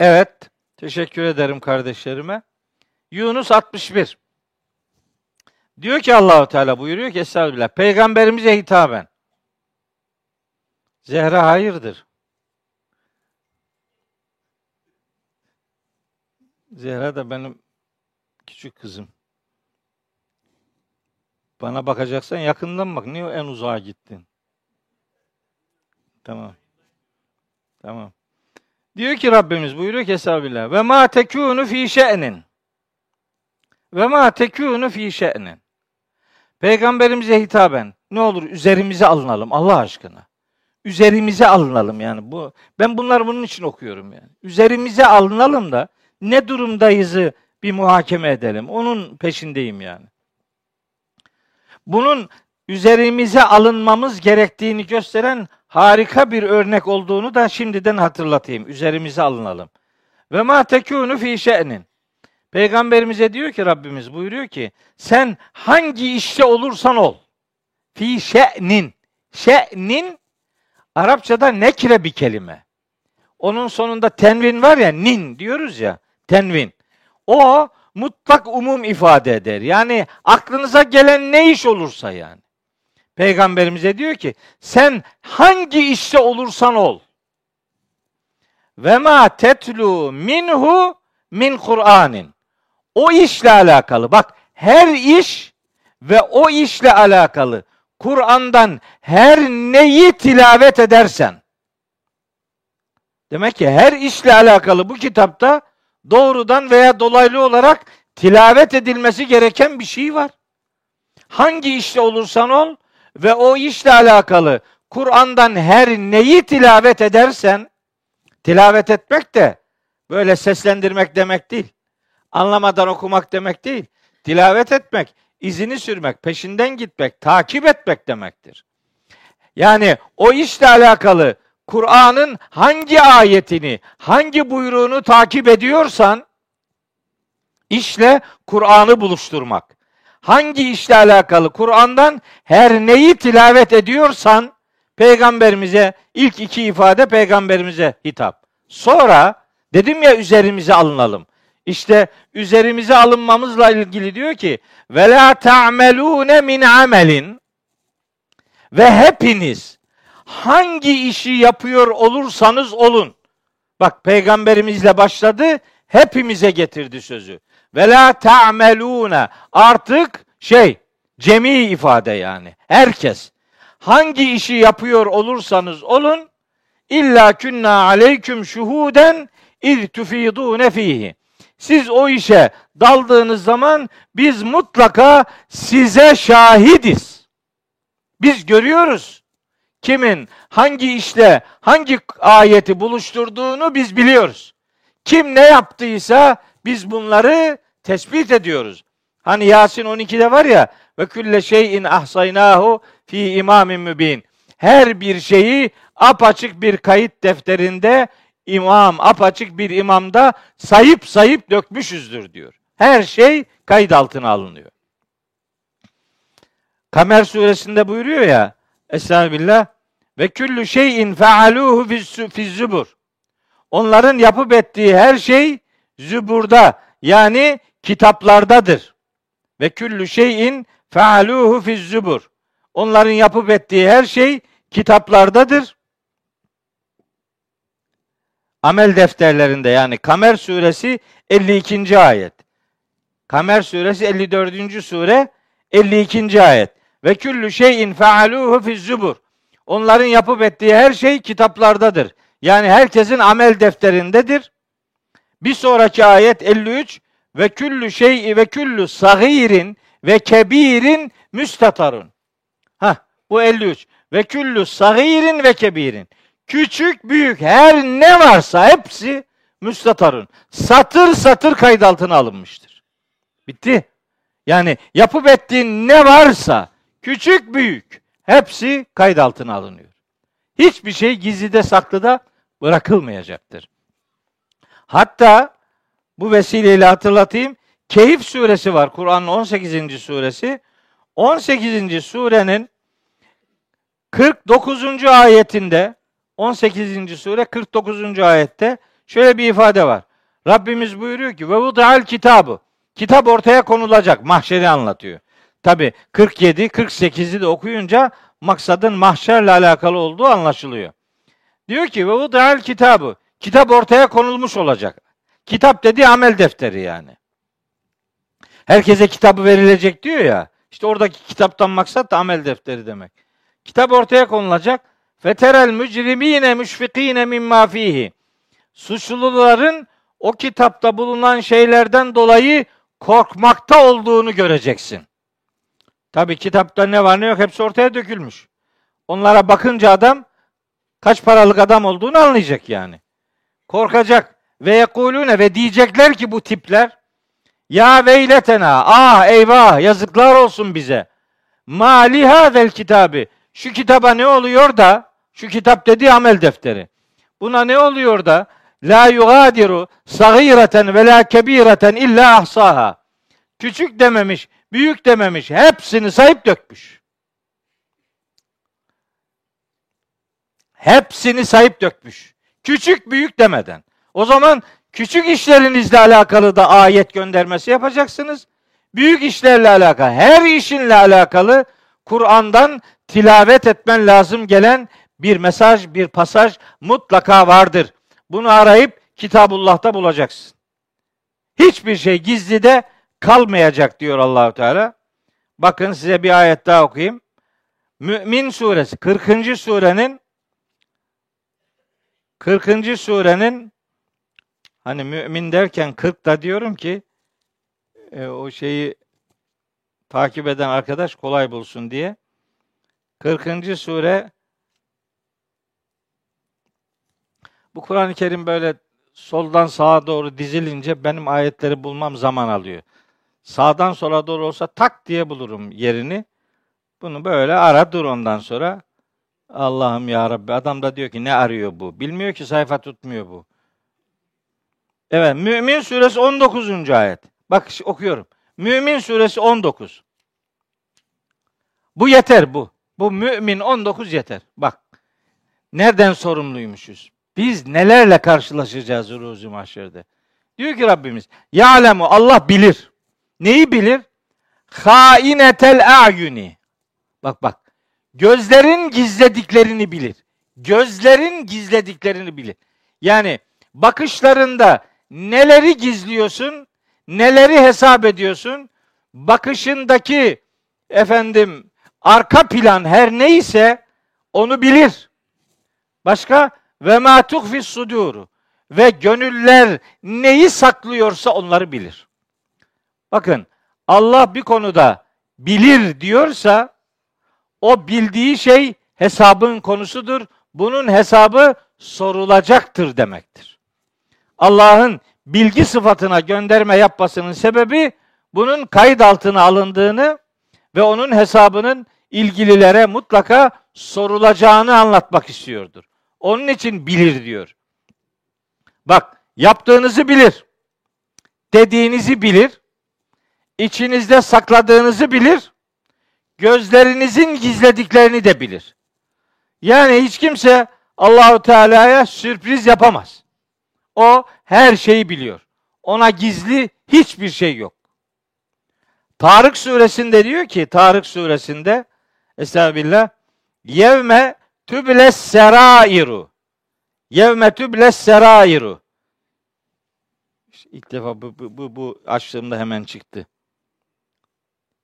Evet. Teşekkür ederim kardeşlerime. Yunus 61. Diyor ki Allahu Teala buyuruyor ki Estağfirullah. Peygamberimize hitaben. Zehra hayırdır? Zehra da benim küçük kızım. Bana bakacaksan yakından bak. Niye en uzağa gittin? Tamam. Tamam. Diyor ki Rabbimiz buyuruyor ki Estağfirullah. Ve ma tekûnu fî şe'nin. Ve ma tekûnu fî şe'nin. Peygamberimize hitaben ne olur üzerimize alınalım Allah aşkına. Üzerimize alınalım yani bu ben bunları bunun için okuyorum yani. Üzerimize alınalım da ne durumdayızı bir muhakeme edelim. Onun peşindeyim yani. Bunun üzerimize alınmamız gerektiğini gösteren harika bir örnek olduğunu da şimdiden hatırlatayım. Üzerimize alınalım. Ve ma tekunu fi şe'nin. Peygamberimize diyor ki Rabbimiz buyuruyor ki sen hangi işte olursan ol. Fi şe'nin. Şe'nin Arapçada nekre bir kelime. Onun sonunda tenvin var ya nin diyoruz ya tenvin. O mutlak umum ifade eder. Yani aklınıza gelen ne iş olursa yani. Peygamberimize diyor ki sen hangi işte olursan ol. Ve ma tetlu minhu min Kur'anin. O işle alakalı. Bak her iş ve o işle alakalı. Kur'an'dan her neyi tilavet edersen. Demek ki her işle alakalı bu kitapta doğrudan veya dolaylı olarak tilavet edilmesi gereken bir şey var. Hangi işte olursan ol ve o işle alakalı Kur'an'dan her neyi tilavet edersen tilavet etmek de böyle seslendirmek demek değil Anlamadan okumak demek değil. Tilavet etmek, izini sürmek, peşinden gitmek, takip etmek demektir. Yani o işle alakalı Kur'an'ın hangi ayetini, hangi buyruğunu takip ediyorsan işle Kur'an'ı buluşturmak. Hangi işle alakalı Kur'an'dan her neyi tilavet ediyorsan peygamberimize ilk iki ifade peygamberimize hitap. Sonra dedim ya üzerimize alınalım. İşte üzerimize alınmamızla ilgili diyor ki ve la ta'melune min amelin ve hepiniz hangi işi yapıyor olursanız olun. Bak peygamberimizle başladı, hepimize getirdi sözü. Ve la ta'melune artık şey cemi ifade yani. Herkes hangi işi yapıyor olursanız olun illa künna aleyküm şuhuden iz tufidune fihi. Siz o işe daldığınız zaman biz mutlaka size şahidiz. Biz görüyoruz. Kimin hangi işte hangi ayeti buluşturduğunu biz biliyoruz. Kim ne yaptıysa biz bunları tespit ediyoruz. Hani Yasin 12'de var ya ve külle şeyin ahsaynahu fi imamin mübin. Her bir şeyi apaçık bir kayıt defterinde imam, apaçık bir imamda sayıp sayıp dökmüşüzdür diyor. Her şey kayıt altına alınıyor. Kamer suresinde buyuruyor ya Estağfirullah ve küllü şeyin fealuhu fiz zubur. Onların yapıp ettiği her şey züburda yani kitaplardadır. Ve küllü şeyin fealuhu fiz zubur. Onların yapıp ettiği her şey kitaplardadır. Amel defterlerinde yani Kamer suresi 52. ayet. Kamer suresi 54. sure 52. ayet. Ve küllü şeyin fealuhu fiz zubur. Onların yapıp ettiği her şey kitaplardadır. Yani herkesin amel defterindedir. Bir sonraki ayet 53 ve küllü şey'i ve küllü sagirin ve kebirin müstatarun. Ha bu 53. Ve küllü sagirin ve kebirin. Küçük büyük her ne varsa hepsi müstatarun. Satır satır kayıt altına alınmıştır. Bitti. Yani yapıp ettiğin ne varsa küçük büyük hepsi kayıt altına alınıyor. Hiçbir şey gizlide saklıda bırakılmayacaktır. Hatta bu vesileyle hatırlatayım. Keyif suresi var. Kur'an'ın 18. suresi. 18. surenin 49. ayetinde 18. sure 49. ayette şöyle bir ifade var. Rabbimiz buyuruyor ki ve vudal kitabı. Kitap ortaya konulacak. Mahşeri anlatıyor. Tabi 47, 48'i de okuyunca maksadın mahşerle alakalı olduğu anlaşılıyor. Diyor ki ve vudal kitabı. Kitap ortaya konulmuş olacak. Kitap dedi amel defteri yani. Herkese kitabı verilecek diyor ya. İşte oradaki kitaptan maksat da amel defteri demek. Kitap ortaya konulacak. Feterel mücrimine müşfikine mimma fihi. Suçluların o kitapta bulunan şeylerden dolayı korkmakta olduğunu göreceksin. Tabi kitapta ne var ne yok hepsi ortaya dökülmüş. Onlara bakınca adam kaç paralık adam olduğunu anlayacak yani. Korkacak ve yekulune ve diyecekler ki bu tipler ya veyletena ah eyvah yazıklar olsun bize. Mali hazel kitabı şu kitaba ne oluyor da şu kitap dedi amel defteri. Buna ne oluyor da la yugadiru sagireten ve la kebireten illa ahsaha. Küçük dememiş, büyük dememiş, hepsini sayıp dökmüş. Hepsini sayıp dökmüş. Küçük büyük demeden. O zaman küçük işlerinizle alakalı da ayet göndermesi yapacaksınız. Büyük işlerle alakalı, her işinle alakalı Kur'an'dan tilavet etmen lazım gelen bir mesaj, bir pasaj mutlaka vardır. Bunu arayıp Kitabullah'ta bulacaksın. Hiçbir şey gizlide kalmayacak diyor Allahu Teala. Bakın size bir ayet daha okuyayım. Mümin suresi 40. surenin 40. surenin hani mümin derken 40 da diyorum ki e, o şeyi takip eden arkadaş kolay bulsun diye. 40. sure bu Kur'an-ı Kerim böyle soldan sağa doğru dizilince benim ayetleri bulmam zaman alıyor. Sağdan sola doğru olsa tak diye bulurum yerini. Bunu böyle ara dur ondan sonra. Allah'ım ya Rabbi. Adam da diyor ki ne arıyor bu? Bilmiyor ki sayfa tutmuyor bu. Evet Mümin suresi 19. ayet. Bak okuyorum. Mümin suresi 19. Bu yeter bu. Bu mümin 19 yeter. Bak. Nereden sorumluymuşuz? Biz nelerle karşılaşacağız ruzu mahşerde? Diyor ki Rabbimiz, Ya'lemu Allah bilir. Neyi bilir? Hainetel a'yuni. Bak bak. Gözlerin gizlediklerini bilir. Gözlerin gizlediklerini bilir. Yani bakışlarında neleri gizliyorsun, neleri hesap ediyorsun? Bakışındaki efendim arka plan her neyse onu bilir. Başka ve ma tuhfi suduru ve gönüller neyi saklıyorsa onları bilir. Bakın Allah bir konuda bilir diyorsa o bildiği şey hesabın konusudur. Bunun hesabı sorulacaktır demektir. Allah'ın bilgi sıfatına gönderme yapmasının sebebi bunun kayıt altına alındığını ve onun hesabının ilgililere mutlaka sorulacağını anlatmak istiyordur. Onun için bilir diyor. Bak yaptığınızı bilir. Dediğinizi bilir. içinizde sakladığınızı bilir. Gözlerinizin gizlediklerini de bilir. Yani hiç kimse Allahu Teala'ya sürpriz yapamaz. O her şeyi biliyor. Ona gizli hiçbir şey yok. Tarık suresinde diyor ki Tarık suresinde Estağfirullah yevme tübles serairu yevme tübles serairu İlk defa bu, bu, bu, bu açtığımda hemen çıktı.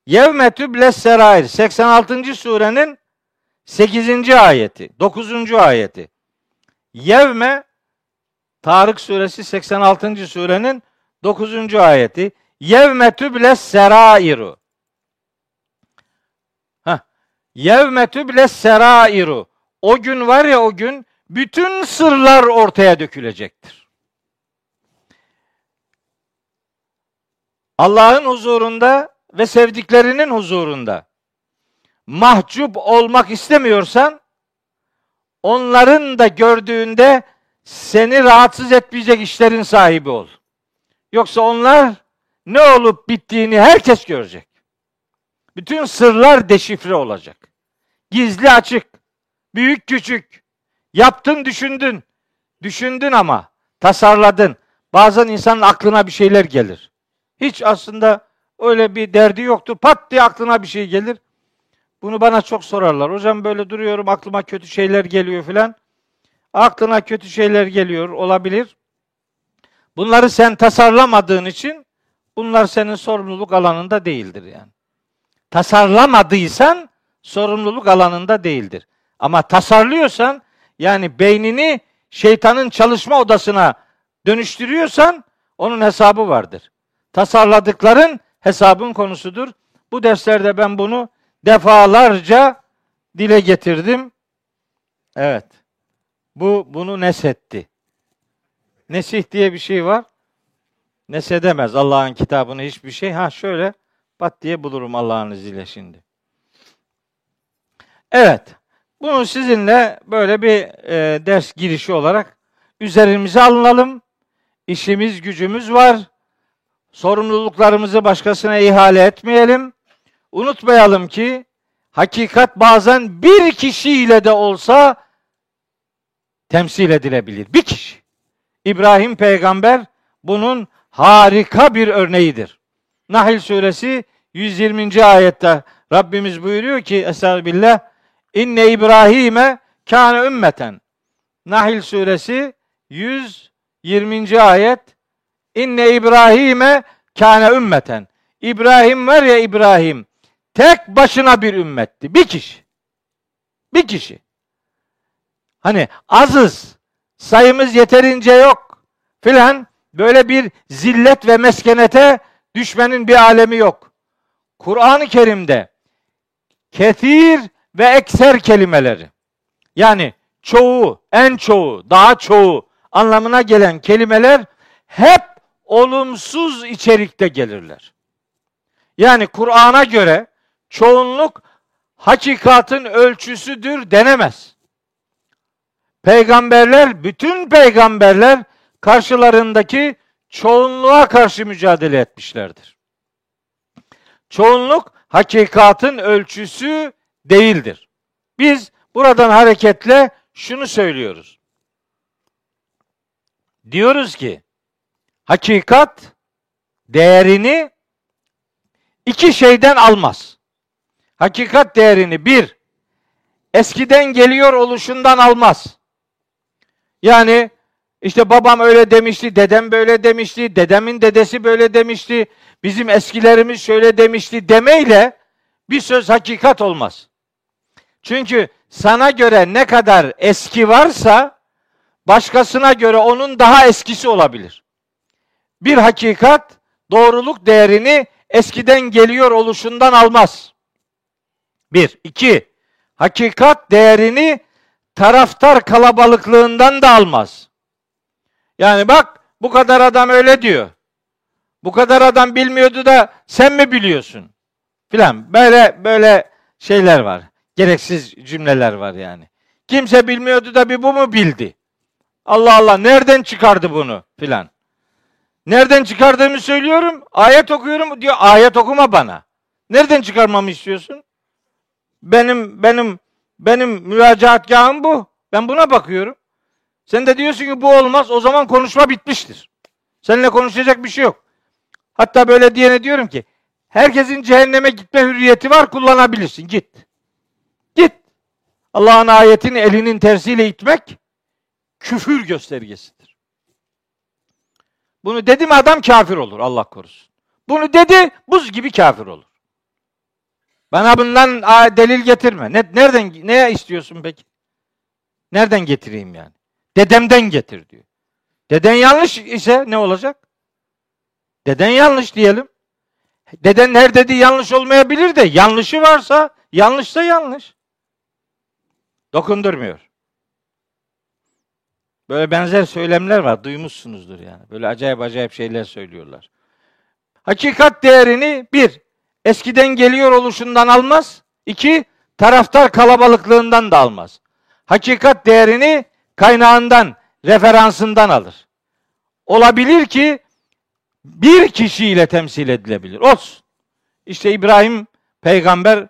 Yevme tübles serair 86. surenin 8. ayeti, 9. ayeti. Yevme Tarık suresi 86. surenin 9. ayeti. Yevme tübles serairu. Yevme tübles serairu. O gün var ya o gün bütün sırlar ortaya dökülecektir. Allah'ın huzurunda ve sevdiklerinin huzurunda mahcup olmak istemiyorsan onların da gördüğünde seni rahatsız etmeyecek işlerin sahibi ol. Yoksa onlar ne olup bittiğini herkes görecek. Bütün sırlar deşifre olacak. Gizli açık, büyük küçük. Yaptın düşündün. Düşündün ama tasarladın. Bazen insanın aklına bir şeyler gelir. Hiç aslında öyle bir derdi yoktu. Pat diye aklına bir şey gelir. Bunu bana çok sorarlar. Hocam böyle duruyorum aklıma kötü şeyler geliyor filan. Aklına kötü şeyler geliyor olabilir. Bunları sen tasarlamadığın için bunlar senin sorumluluk alanında değildir yani. Tasarlamadıysan sorumluluk alanında değildir. Ama tasarlıyorsan yani beynini şeytanın çalışma odasına dönüştürüyorsan onun hesabı vardır. Tasarladıkların hesabın konusudur. Bu derslerde ben bunu defalarca dile getirdim. Evet. Bu bunu nesetti. Nesih diye bir şey var. Nesedemez Allah'ın kitabını hiçbir şey. Ha şöyle pat diye bulurum Allah'ın izniyle şimdi. Evet. Bunu sizinle böyle bir e, ders girişi olarak üzerimize alınalım. İşimiz, gücümüz var. Sorumluluklarımızı başkasına ihale etmeyelim. Unutmayalım ki hakikat bazen bir kişiyle de olsa temsil edilebilir. Bir kişi. İbrahim peygamber bunun harika bir örneğidir. Nahl suresi 120. ayette Rabbimiz buyuruyor ki Estağfirullah İnne İbrahim'e kâne ümmeten. Nahl suresi 120. ayet İnne İbrahim'e kâne ümmeten. İbrahim var ya İbrahim tek başına bir ümmetti. Bir kişi. Bir kişi. Hani azız, sayımız yeterince yok filan böyle bir zillet ve meskenete düşmenin bir alemi yok. Kur'an-ı Kerim'de ketir ve ekser kelimeleri yani çoğu, en çoğu, daha çoğu anlamına gelen kelimeler hep olumsuz içerikte gelirler. Yani Kur'an'a göre çoğunluk hakikatın ölçüsüdür denemez. Peygamberler, bütün peygamberler karşılarındaki çoğunluğa karşı mücadele etmişlerdir. Çoğunluk hakikatın ölçüsü değildir. Biz buradan hareketle şunu söylüyoruz. Diyoruz ki hakikat değerini iki şeyden almaz. Hakikat değerini bir, eskiden geliyor oluşundan almaz. Yani işte babam öyle demişti, dedem böyle demişti, dedemin dedesi böyle demişti, bizim eskilerimiz şöyle demişti demeyle bir söz hakikat olmaz. Çünkü sana göre ne kadar eski varsa başkasına göre onun daha eskisi olabilir. Bir hakikat doğruluk değerini eskiden geliyor oluşundan almaz. Bir. iki, Hakikat değerini taraftar kalabalıklığından da almaz. Yani bak bu kadar adam öyle diyor. Bu kadar adam bilmiyordu da sen mi biliyorsun? Filan böyle böyle şeyler var. Gereksiz cümleler var yani. Kimse bilmiyordu da bir bu mu bildi? Allah Allah nereden çıkardı bunu filan. Nereden çıkardığımı söylüyorum. Ayet okuyorum diyor. Ayet okuma bana. Nereden çıkarmamı istiyorsun? Benim benim benim müracaatgahım bu. Ben buna bakıyorum. Sen de diyorsun ki bu olmaz. O zaman konuşma bitmiştir. Seninle konuşacak bir şey yok. Hatta böyle diyene diyorum ki herkesin cehenneme gitme hürriyeti var kullanabilirsin. Git. Git. Allah'ın ayetini elinin tersiyle itmek küfür göstergesidir. Bunu dedi mi adam kafir olur Allah korusun. Bunu dedi buz gibi kafir olur. Bana bundan delil getirme. Ne, nereden ne istiyorsun peki? Nereden getireyim yani? Dedemden getir diyor. Deden yanlış ise ne olacak? Deden yanlış diyelim. Deden her dediği yanlış olmayabilir de yanlışı varsa yanlışsa yanlış. Dokundurmuyor. Böyle benzer söylemler var. Duymuşsunuzdur yani. Böyle acayip acayip şeyler söylüyorlar. Hakikat değerini bir, eskiden geliyor oluşundan almaz. İki, taraftar kalabalıklığından da almaz. Hakikat değerini kaynağından, referansından alır. Olabilir ki bir kişiyle temsil edilebilir. Olsun. İşte İbrahim peygamber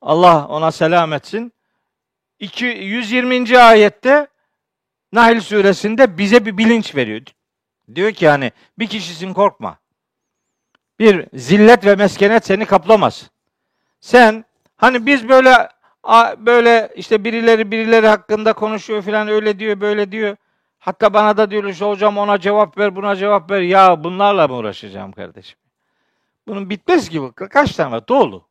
Allah ona selam etsin. 120. ayette Nahl suresinde bize bir bilinç veriyor. Diyor ki hani bir kişisin korkma. Bir zillet ve meskenet seni kaplamaz. Sen hani biz böyle böyle işte birileri birileri hakkında konuşuyor filan öyle diyor böyle diyor. Hatta bana da diyor işte hocam ona cevap ver buna cevap ver. Ya bunlarla mı uğraşacağım kardeşim? Bunun bitmez ki bu. Kaç tane var? Dolu.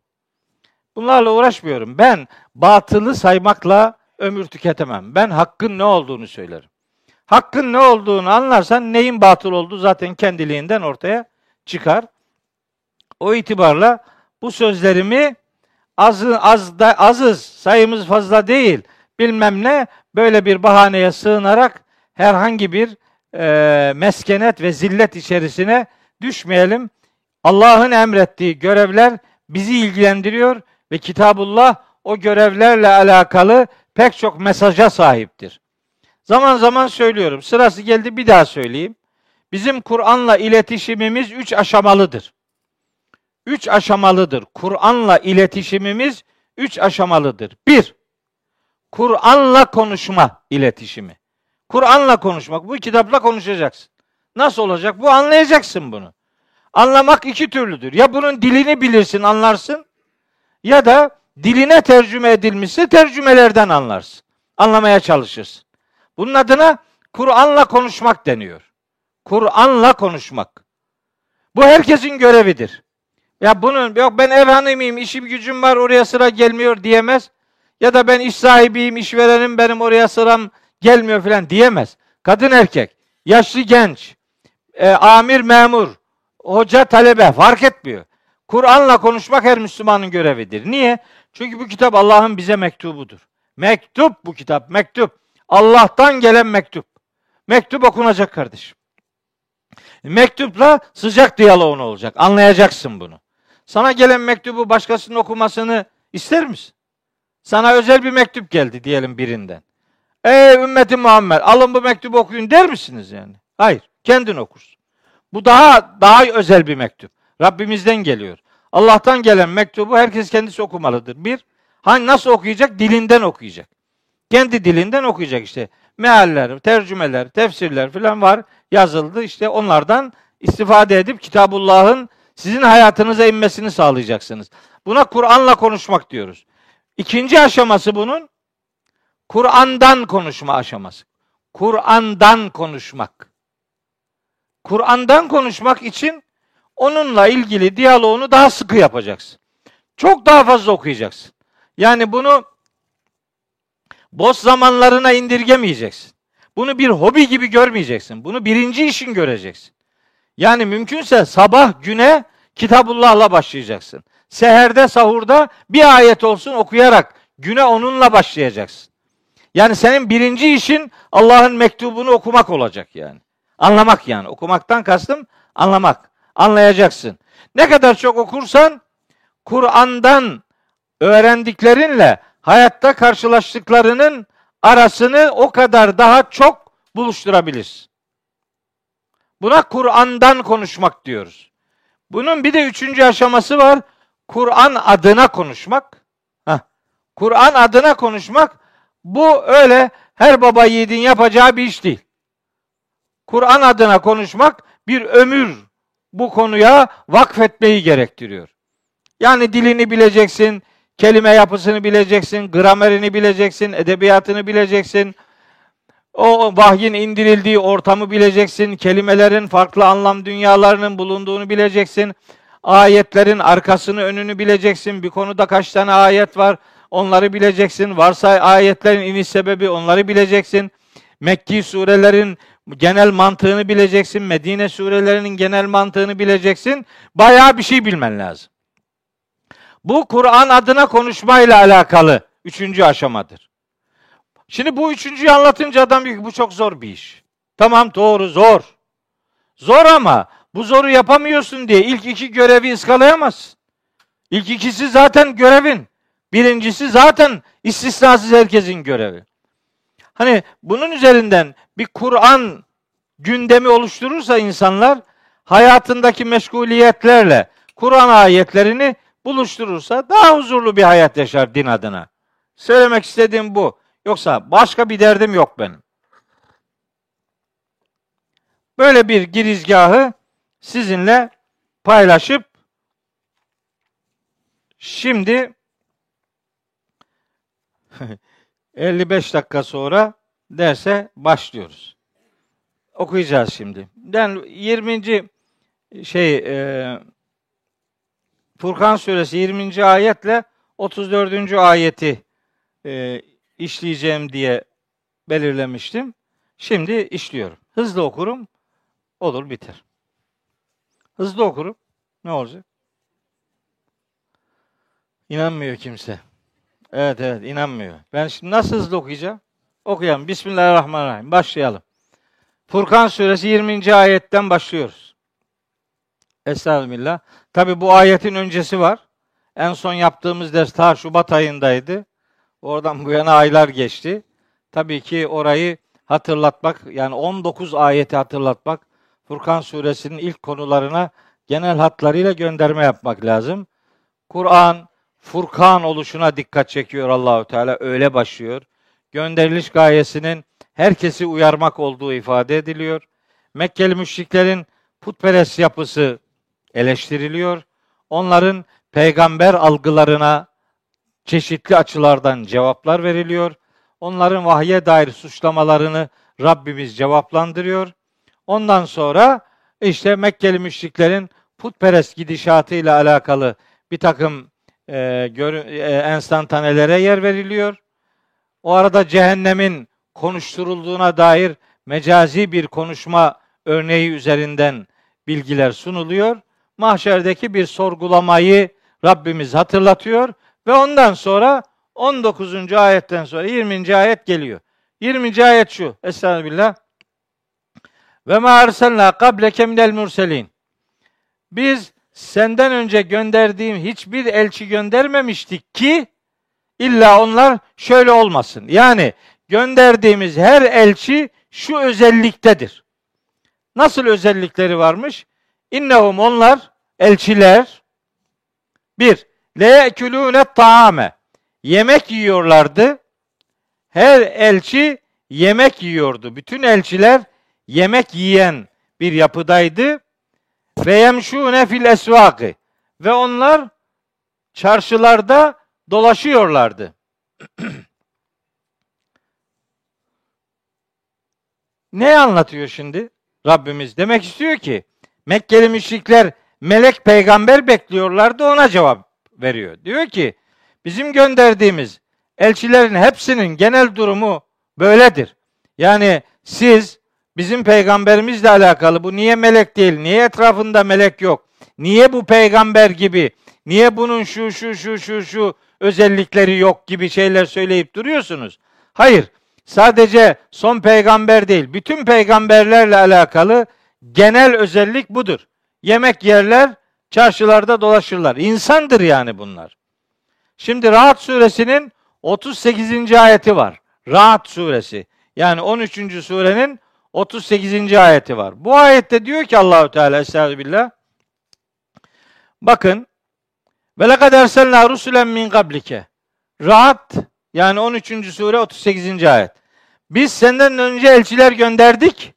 Bunlarla uğraşmıyorum. Ben batılı saymakla ömür tüketemem. Ben hakkın ne olduğunu söylerim. Hakkın ne olduğunu anlarsan neyin batıl olduğu zaten kendiliğinden ortaya çıkar. O itibarla bu sözlerimi az az da azız sayımız fazla değil bilmem ne böyle bir bahaneye sığınarak herhangi bir e, meskenet ve zillet içerisine düşmeyelim. Allah'ın emrettiği görevler bizi ilgilendiriyor ve Kitabullah o görevlerle alakalı pek çok mesaja sahiptir. Zaman zaman söylüyorum. Sırası geldi bir daha söyleyeyim. Bizim Kur'an'la iletişimimiz üç aşamalıdır. Üç aşamalıdır. Kur'an'la iletişimimiz üç aşamalıdır. Bir, Kur'an'la konuşma iletişimi. Kur'an'la konuşmak. Bu kitapla konuşacaksın. Nasıl olacak? Bu anlayacaksın bunu. Anlamak iki türlüdür. Ya bunun dilini bilirsin, anlarsın ya da diline tercüme edilmişse tercümelerden anlarsın. Anlamaya çalışırsın. Bunun adına Kur'an'la konuşmak deniyor. Kur'an'la konuşmak. Bu herkesin görevidir. Ya bunun yok ben ev hanımıyım, işim gücüm var oraya sıra gelmiyor diyemez. Ya da ben iş sahibiyim, işverenim benim oraya sıram gelmiyor falan diyemez. Kadın erkek, yaşlı genç, e, amir memur, hoca talebe fark etmiyor. Kur'an'la konuşmak her Müslümanın görevidir. Niye? Çünkü bu kitap Allah'ın bize mektubudur. Mektup bu kitap, mektup. Allah'tan gelen mektup. Mektup okunacak kardeşim. Mektupla sıcak diyaloğun olacak. Anlayacaksın bunu. Sana gelen mektubu başkasının okumasını ister misin? Sana özel bir mektup geldi diyelim birinden. Ey ümmeti Muhammed alın bu mektubu okuyun der misiniz yani? Hayır. Kendin okursun. Bu daha daha özel bir mektup. Rabbimizden geliyor. Allah'tan gelen mektubu herkes kendisi okumalıdır. Bir, hani nasıl okuyacak? Dilinden okuyacak. Kendi dilinden okuyacak işte. Mealler, tercümeler, tefsirler falan var yazıldı. İşte onlardan istifade edip Kitabullah'ın sizin hayatınıza inmesini sağlayacaksınız. Buna Kur'an'la konuşmak diyoruz. İkinci aşaması bunun Kur'an'dan konuşma aşaması. Kur'an'dan konuşmak. Kur'an'dan konuşmak için onunla ilgili diyaloğunu daha sıkı yapacaksın. Çok daha fazla okuyacaksın. Yani bunu boş zamanlarına indirgemeyeceksin. Bunu bir hobi gibi görmeyeceksin. Bunu birinci işin göreceksin. Yani mümkünse sabah güne Kitabullah'la başlayacaksın. Seherde, sahurda bir ayet olsun okuyarak güne onunla başlayacaksın. Yani senin birinci işin Allah'ın mektubunu okumak olacak yani. Anlamak yani. Okumaktan kastım anlamak. Anlayacaksın. Ne kadar çok okursan Kur'an'dan öğrendiklerinle hayatta karşılaştıklarının arasını o kadar daha çok buluşturabilirsin. Buna Kur'an'dan konuşmak diyoruz. Bunun bir de üçüncü aşaması var. Kur'an adına konuşmak. Kur'an adına konuşmak bu öyle her baba yiğidin yapacağı bir iş değil. Kur'an adına konuşmak bir ömür bu konuya vakfetmeyi gerektiriyor. Yani dilini bileceksin, kelime yapısını bileceksin, gramerini bileceksin, edebiyatını bileceksin. O vahyin indirildiği ortamı bileceksin, kelimelerin farklı anlam dünyalarının bulunduğunu bileceksin. Ayetlerin arkasını önünü bileceksin. Bir konuda kaç tane ayet var? Onları bileceksin. Varsa ayetlerin iniş sebebi onları bileceksin. Mekki surelerin genel mantığını bileceksin. Medine surelerinin genel mantığını bileceksin. Bayağı bir şey bilmen lazım. Bu Kur'an adına konuşmayla alakalı üçüncü aşamadır. Şimdi bu üçüncüyü anlatınca adam diyor ki bu çok zor bir iş. Tamam doğru zor. Zor ama bu zoru yapamıyorsun diye ilk iki görevi ıskalayamazsın. İlk ikisi zaten görevin. Birincisi zaten istisnasız herkesin görevi. Hani bunun üzerinden bir Kur'an gündemi oluşturursa insanlar hayatındaki meşguliyetlerle Kur'an ayetlerini buluşturursa daha huzurlu bir hayat yaşar din adına. Söylemek istediğim bu. Yoksa başka bir derdim yok benim. Böyle bir girizgahı sizinle paylaşıp şimdi 55 dakika sonra derse başlıyoruz. Okuyacağız şimdi. Ben 20. şey e, Furkan suresi 20. ayetle 34. ayeti e, işleyeceğim diye belirlemiştim. Şimdi işliyorum. Hızlı okurum. Olur biter. Hızlı okurum. Ne olacak? İnanmıyor kimse. Evet evet inanmıyor. Ben şimdi nasıl hızlı okuyacağım? Okuyalım. Bismillahirrahmanirrahim. Başlayalım. Furkan suresi 20. ayetten başlıyoruz. Estağfirullah. Tabi bu ayetin öncesi var. En son yaptığımız ders ta Şubat ayındaydı. Oradan bu yana aylar geçti. Tabii ki orayı hatırlatmak, yani 19 ayeti hatırlatmak, Furkan suresinin ilk konularına genel hatlarıyla gönderme yapmak lazım. Kur'an Furkan oluşuna dikkat çekiyor Allahu Teala. Öyle başlıyor. Gönderiliş gayesinin herkesi uyarmak olduğu ifade ediliyor. Mekkeli müşriklerin putperest yapısı eleştiriliyor. Onların peygamber algılarına çeşitli açılardan cevaplar veriliyor. Onların vahye dair suçlamalarını Rabbimiz cevaplandırıyor. Ondan sonra işte Mekkeli müşriklerin putperest gidişatıyla alakalı bir takım e, gör, e, enstantanelere yer veriliyor. O arada cehennemin konuşturulduğuna dair mecazi bir konuşma örneği üzerinden bilgiler sunuluyor. Mahşerdeki bir sorgulamayı Rabbimiz hatırlatıyor ve ondan sonra 19. ayetten sonra 20. ayet geliyor. 20. ayet şu. Estağfirullah. Ve ma arsalna qableke minel murselin. Biz senden önce gönderdiğim hiçbir elçi göndermemiştik ki illa onlar şöyle olmasın. Yani gönderdiğimiz her elçi şu özelliktedir. Nasıl özellikleri varmış? İnnehum onlar elçiler bir le yekulune taame yemek yiyorlardı. Her elçi yemek yiyordu. Bütün elçiler yemek yiyen bir yapıdaydı. Ve yemşûne fil esvâkı. Ve onlar çarşılarda dolaşıyorlardı. ne anlatıyor şimdi Rabbimiz? Demek istiyor ki Mekkeli müşrikler melek peygamber bekliyorlardı ona cevap veriyor. Diyor ki bizim gönderdiğimiz elçilerin hepsinin genel durumu böyledir. Yani siz bizim peygamberimizle alakalı bu niye melek değil, niye etrafında melek yok, niye bu peygamber gibi, niye bunun şu şu şu şu şu özellikleri yok gibi şeyler söyleyip duruyorsunuz. Hayır, sadece son peygamber değil, bütün peygamberlerle alakalı genel özellik budur. Yemek yerler, çarşılarda dolaşırlar. İnsandır yani bunlar. Şimdi Rahat suresinin 38. ayeti var. Rahat suresi. Yani 13. surenin 38. ayeti var. Bu ayette diyor ki Allahu Teala Estağfirullah. Bakın ve lekad erselna rusulen min qablike. Rahat yani 13. sure 38. ayet. Biz senden önce elçiler gönderdik.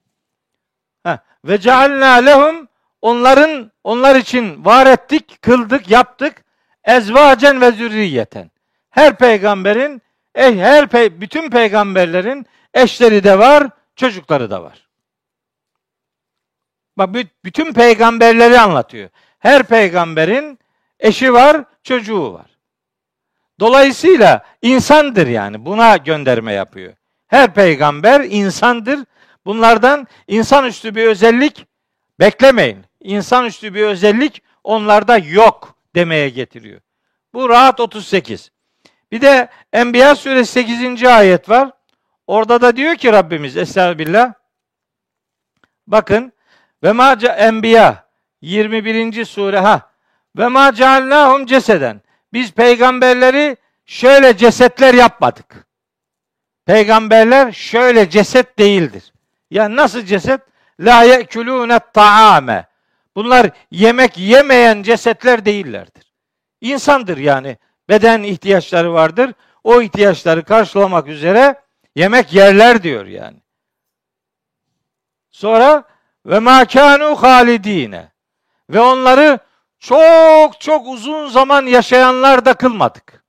Ve cealna lehum onların onlar için var ettik, kıldık, yaptık. Ezvacen ve zürriyeten. Her peygamberin, eh, her pey, bütün peygamberlerin eşleri de var, çocukları da var. Bak bütün peygamberleri anlatıyor. Her peygamberin eşi var, çocuğu var. Dolayısıyla insandır yani. Buna gönderme yapıyor. Her peygamber insandır. Bunlardan insanüstü bir özellik beklemeyin. İnsanüstü bir özellik onlarda yok demeye getiriyor. Bu rahat 38. Bir de Enbiya suresi 8. ayet var. Orada da diyor ki Rabbimiz Estağfirullah. Bakın ve ma Enbiya 21. sure ha. Ve ma cealnahum ceseden. Biz peygamberleri şöyle cesetler yapmadık. Peygamberler şöyle ceset değildir. Ya nasıl ceset? La yekulune taame. Bunlar yemek yemeyen cesetler değillerdir. İnsandır yani. Beden ihtiyaçları vardır. O ihtiyaçları karşılamak üzere yemek yerler diyor yani. Sonra ve makanu halidine ve onları çok çok uzun zaman yaşayanlar da kılmadık.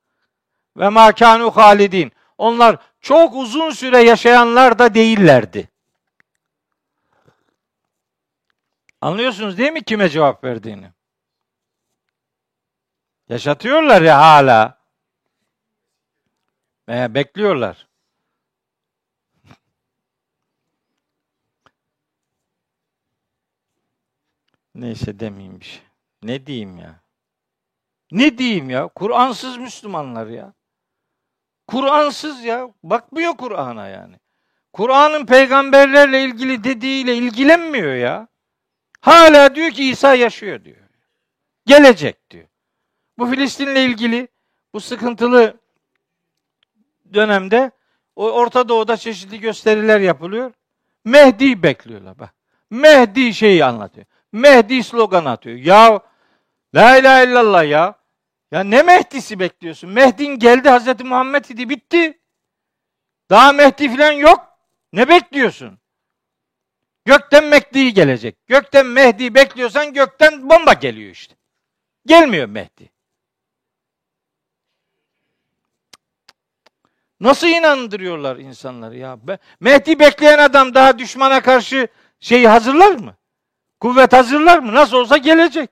Ve makanu halidin. Onlar çok uzun süre yaşayanlar da değillerdi. Anlıyorsunuz değil mi kime cevap verdiğini? Yaşatıyorlar ya hala. Veya bekliyorlar. Neyse demeyeyim bir şey. Ne diyeyim ya? Ne diyeyim ya? Kur'ansız Müslümanlar ya. Kur'ansız ya. Bakmıyor Kur'an'a yani. Kur'an'ın peygamberlerle ilgili dediğiyle ilgilenmiyor ya. Hala diyor ki İsa yaşıyor diyor. Gelecek diyor. Bu Filistin'le ilgili bu sıkıntılı dönemde o Orta Doğu'da çeşitli gösteriler yapılıyor. Mehdi bekliyorlar bak. Mehdi şeyi anlatıyor. Mehdi slogan atıyor. Ya la ilahe illallah ya. Ya ne Mehdi'si bekliyorsun? Mehdi'nin geldi Hazreti Muhammed idi bitti. Daha Mehdi falan yok. Ne bekliyorsun? Gökten Mehdi gelecek. Gökten Mehdi bekliyorsan gökten bomba geliyor işte. Gelmiyor Mehdi. Nasıl inandırıyorlar insanları ya? Mehdi bekleyen adam daha düşmana karşı şeyi hazırlar mı? Kuvvet hazırlar mı? Nasıl olsa gelecek.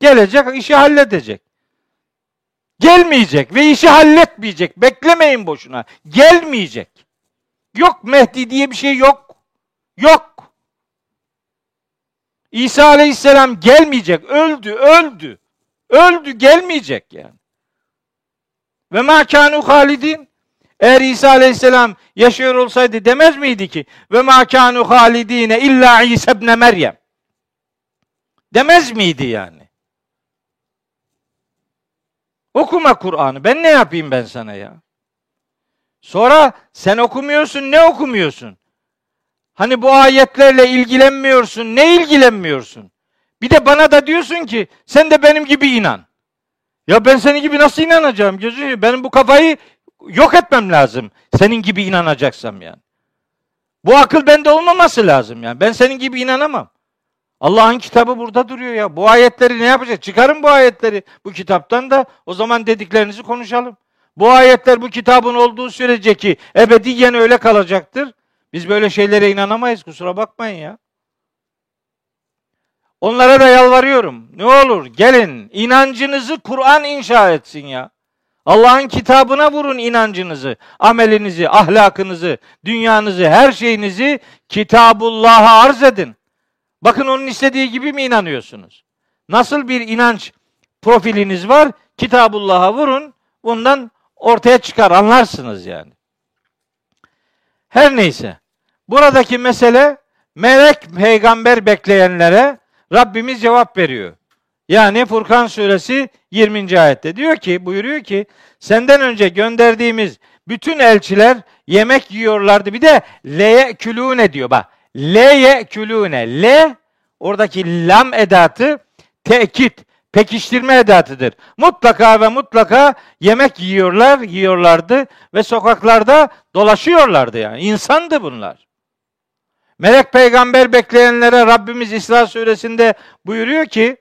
Gelecek, işi halledecek. Gelmeyecek ve işi halletmeyecek. Beklemeyin boşuna. Gelmeyecek. Yok Mehdi diye bir şey yok. Yok. İsa Aleyhisselam gelmeyecek. Öldü, öldü. Öldü, gelmeyecek yani. Ve ma kanu halidin. Eğer İsa Aleyhisselam yaşıyor olsaydı demez miydi ki ve ma kanu halidine illa İsa ibn Meryem? Demez miydi yani? Okuma Kur'an'ı. Ben ne yapayım ben sana ya? Sonra sen okumuyorsun, ne okumuyorsun? Hani bu ayetlerle ilgilenmiyorsun, ne ilgilenmiyorsun? Bir de bana da diyorsun ki sen de benim gibi inan. Ya ben senin gibi nasıl inanacağım? Gözü benim bu kafayı yok etmem lazım. Senin gibi inanacaksam yani. Bu akıl bende olmaması lazım yani. Ben senin gibi inanamam. Allah'ın kitabı burada duruyor ya. Bu ayetleri ne yapacak? Çıkarın bu ayetleri bu kitaptan da o zaman dediklerinizi konuşalım. Bu ayetler bu kitabın olduğu sürece ki ebediyen öyle kalacaktır. Biz böyle şeylere inanamayız kusura bakmayın ya. Onlara da yalvarıyorum. Ne olur gelin inancınızı Kur'an inşa etsin ya. Allah'ın kitabına vurun inancınızı, amelinizi, ahlakınızı, dünyanızı, her şeyinizi Kitabullah'a arz edin. Bakın onun istediği gibi mi inanıyorsunuz? Nasıl bir inanç profiliniz var? Kitabullah'a vurun. Bundan ortaya çıkar anlarsınız yani. Her neyse. Buradaki mesele melek peygamber bekleyenlere Rabbimiz cevap veriyor. Yani Furkan suresi 20. ayette diyor ki buyuruyor ki senden önce gönderdiğimiz bütün elçiler yemek yiyorlardı. Bir de leye külüne diyor bak. Leye külüne. Le oradaki lam edatı tekit, pekiştirme edatıdır. Mutlaka ve mutlaka yemek yiyorlar, yiyorlardı ve sokaklarda dolaşıyorlardı yani. İnsandı bunlar. Melek peygamber bekleyenlere Rabbimiz İsra suresinde buyuruyor ki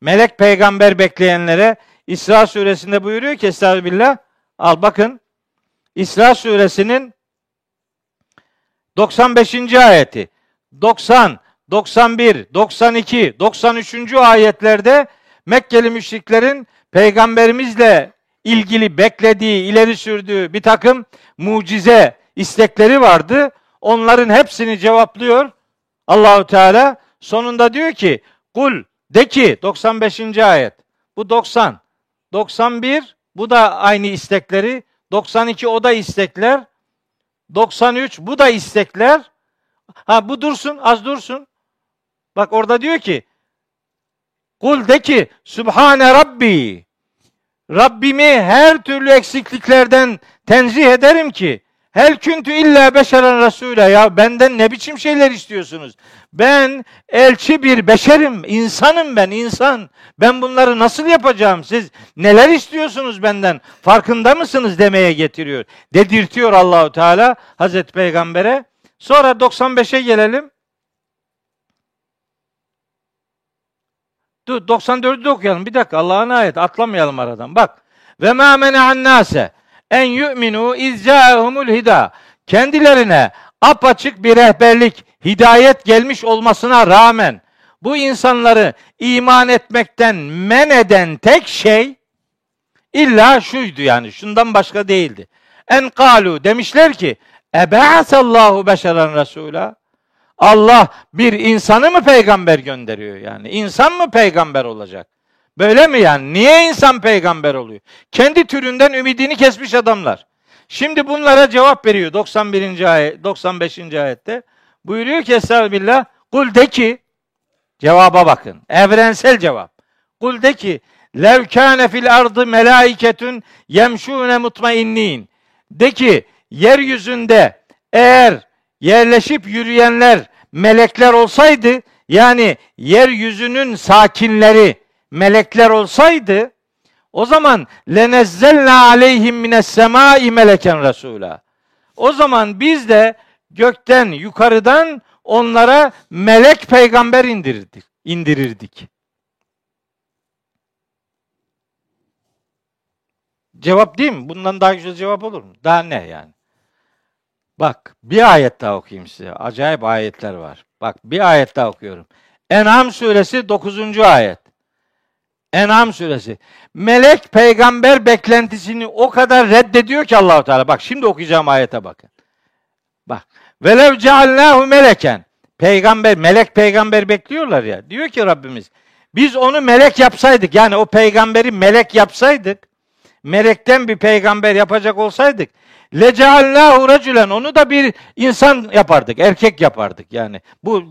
melek peygamber bekleyenlere İsra suresinde buyuruyor ki Estağfirullah al bakın İsra suresinin 95. ayeti 90, 91, 92, 93. ayetlerde Mekkeli müşriklerin peygamberimizle ilgili beklediği, ileri sürdüğü bir takım mucize istekleri vardı. Onların hepsini cevaplıyor Allahu Teala. Sonunda diyor ki kul de ki 95. ayet. Bu 90. 91 bu da aynı istekleri. 92 o da istekler. 93 bu da istekler. Ha bu dursun az dursun. Bak orada diyor ki Kul de ki Sübhane Rabbi Rabbimi her türlü eksikliklerden tenzih ederim ki Hel küntü illa beşeren resule ya benden ne biçim şeyler istiyorsunuz? Ben elçi bir beşerim, insanım ben insan. Ben bunları nasıl yapacağım? Siz neler istiyorsunuz benden? Farkında mısınız demeye getiriyor. Dedirtiyor Allahu Teala Hazreti Peygamber'e. Sonra 95'e gelelim. Dur 94'ü de okuyalım. Bir dakika Allah'ın ayet atlamayalım aradan. Bak. Ve ma mena'an nase en yu'minu izca'ehumul hida. Kendilerine apaçık bir rehberlik, hidayet gelmiş olmasına rağmen bu insanları iman etmekten men eden tek şey illa şuydu yani şundan başka değildi. En kalu demişler ki Ebe'asallahu beşeren resula. Allah bir insanı mı peygamber gönderiyor yani? İnsan mı peygamber olacak? Böyle mi yani? Niye insan peygamber oluyor? Kendi türünden ümidini kesmiş adamlar. Şimdi bunlara cevap veriyor 91. ayet, 95. ayette. Buyuruyor ki Estağfirullah, kul de ki, cevaba bakın, evrensel cevap. Kul de ki, lev kâne fil ardı melaiketun yemşûne mutmainnin. De ki, yeryüzünde eğer yerleşip yürüyenler melekler olsaydı, yani yeryüzünün sakinleri, melekler olsaydı o zaman lenezzelna aleyhim mines semai meleken resula. O zaman biz de gökten yukarıdan onlara melek peygamber indirirdik. indirirdik. Cevap değil mi? Bundan daha güzel cevap olur mu? Daha ne yani? Bak bir ayet daha okuyayım size. Acayip ayetler var. Bak bir ayet daha okuyorum. En'am suresi 9. ayet. En'am suresi. Melek peygamber beklentisini o kadar reddediyor ki Allahu Teala. Bak şimdi okuyacağım ayete bakın. Bak. Velev cealnahu meleken. Peygamber, melek peygamber bekliyorlar ya. Diyor ki Rabbimiz, biz onu melek yapsaydık, yani o peygamberi melek yapsaydık melekten bir peygamber yapacak olsaydık leceallahu racülen onu da bir insan yapardık, erkek yapardık yani. Bu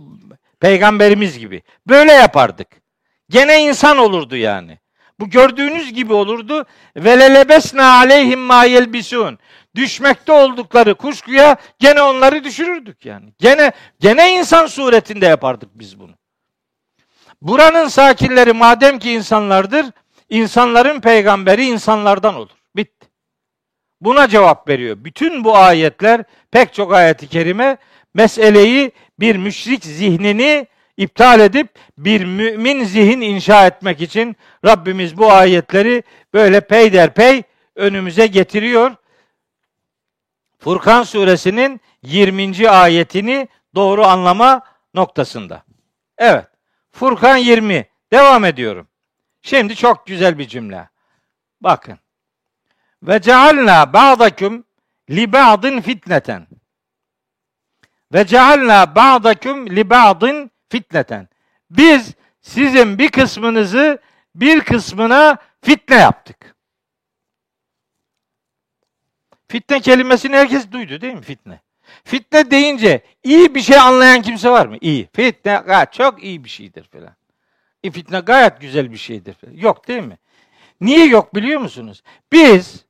peygamberimiz gibi. Böyle yapardık. Gene insan olurdu yani. Bu gördüğünüz gibi olurdu. Ve lelebesna aleyhim ma yelbisun. Düşmekte oldukları kuşkuya gene onları düşürürdük yani. Gene gene insan suretinde yapardık biz bunu. Buranın sakinleri madem ki insanlardır, insanların peygamberi insanlardan olur. Bitti. Buna cevap veriyor. Bütün bu ayetler, pek çok ayeti kerime meseleyi bir müşrik zihnini iptal edip bir mümin zihin inşa etmek için Rabbimiz bu ayetleri böyle peyderpey önümüze getiriyor. Furkan suresinin 20. ayetini doğru anlama noktasında. Evet. Furkan 20. Devam ediyorum. Şimdi çok güzel bir cümle. Bakın. Ve cealna ba'dakum li ba'din fitneten. Ve cealna ba'dakum li ba'din fitneten. Biz sizin bir kısmınızı bir kısmına fitne yaptık. Fitne kelimesini herkes duydu değil mi fitne? Fitne deyince iyi bir şey anlayan kimse var mı? İyi. Fitne gayet çok iyi bir şeydir falan. E, fitne gayet güzel bir şeydir. Falan. Yok değil mi? Niye yok biliyor musunuz? Biz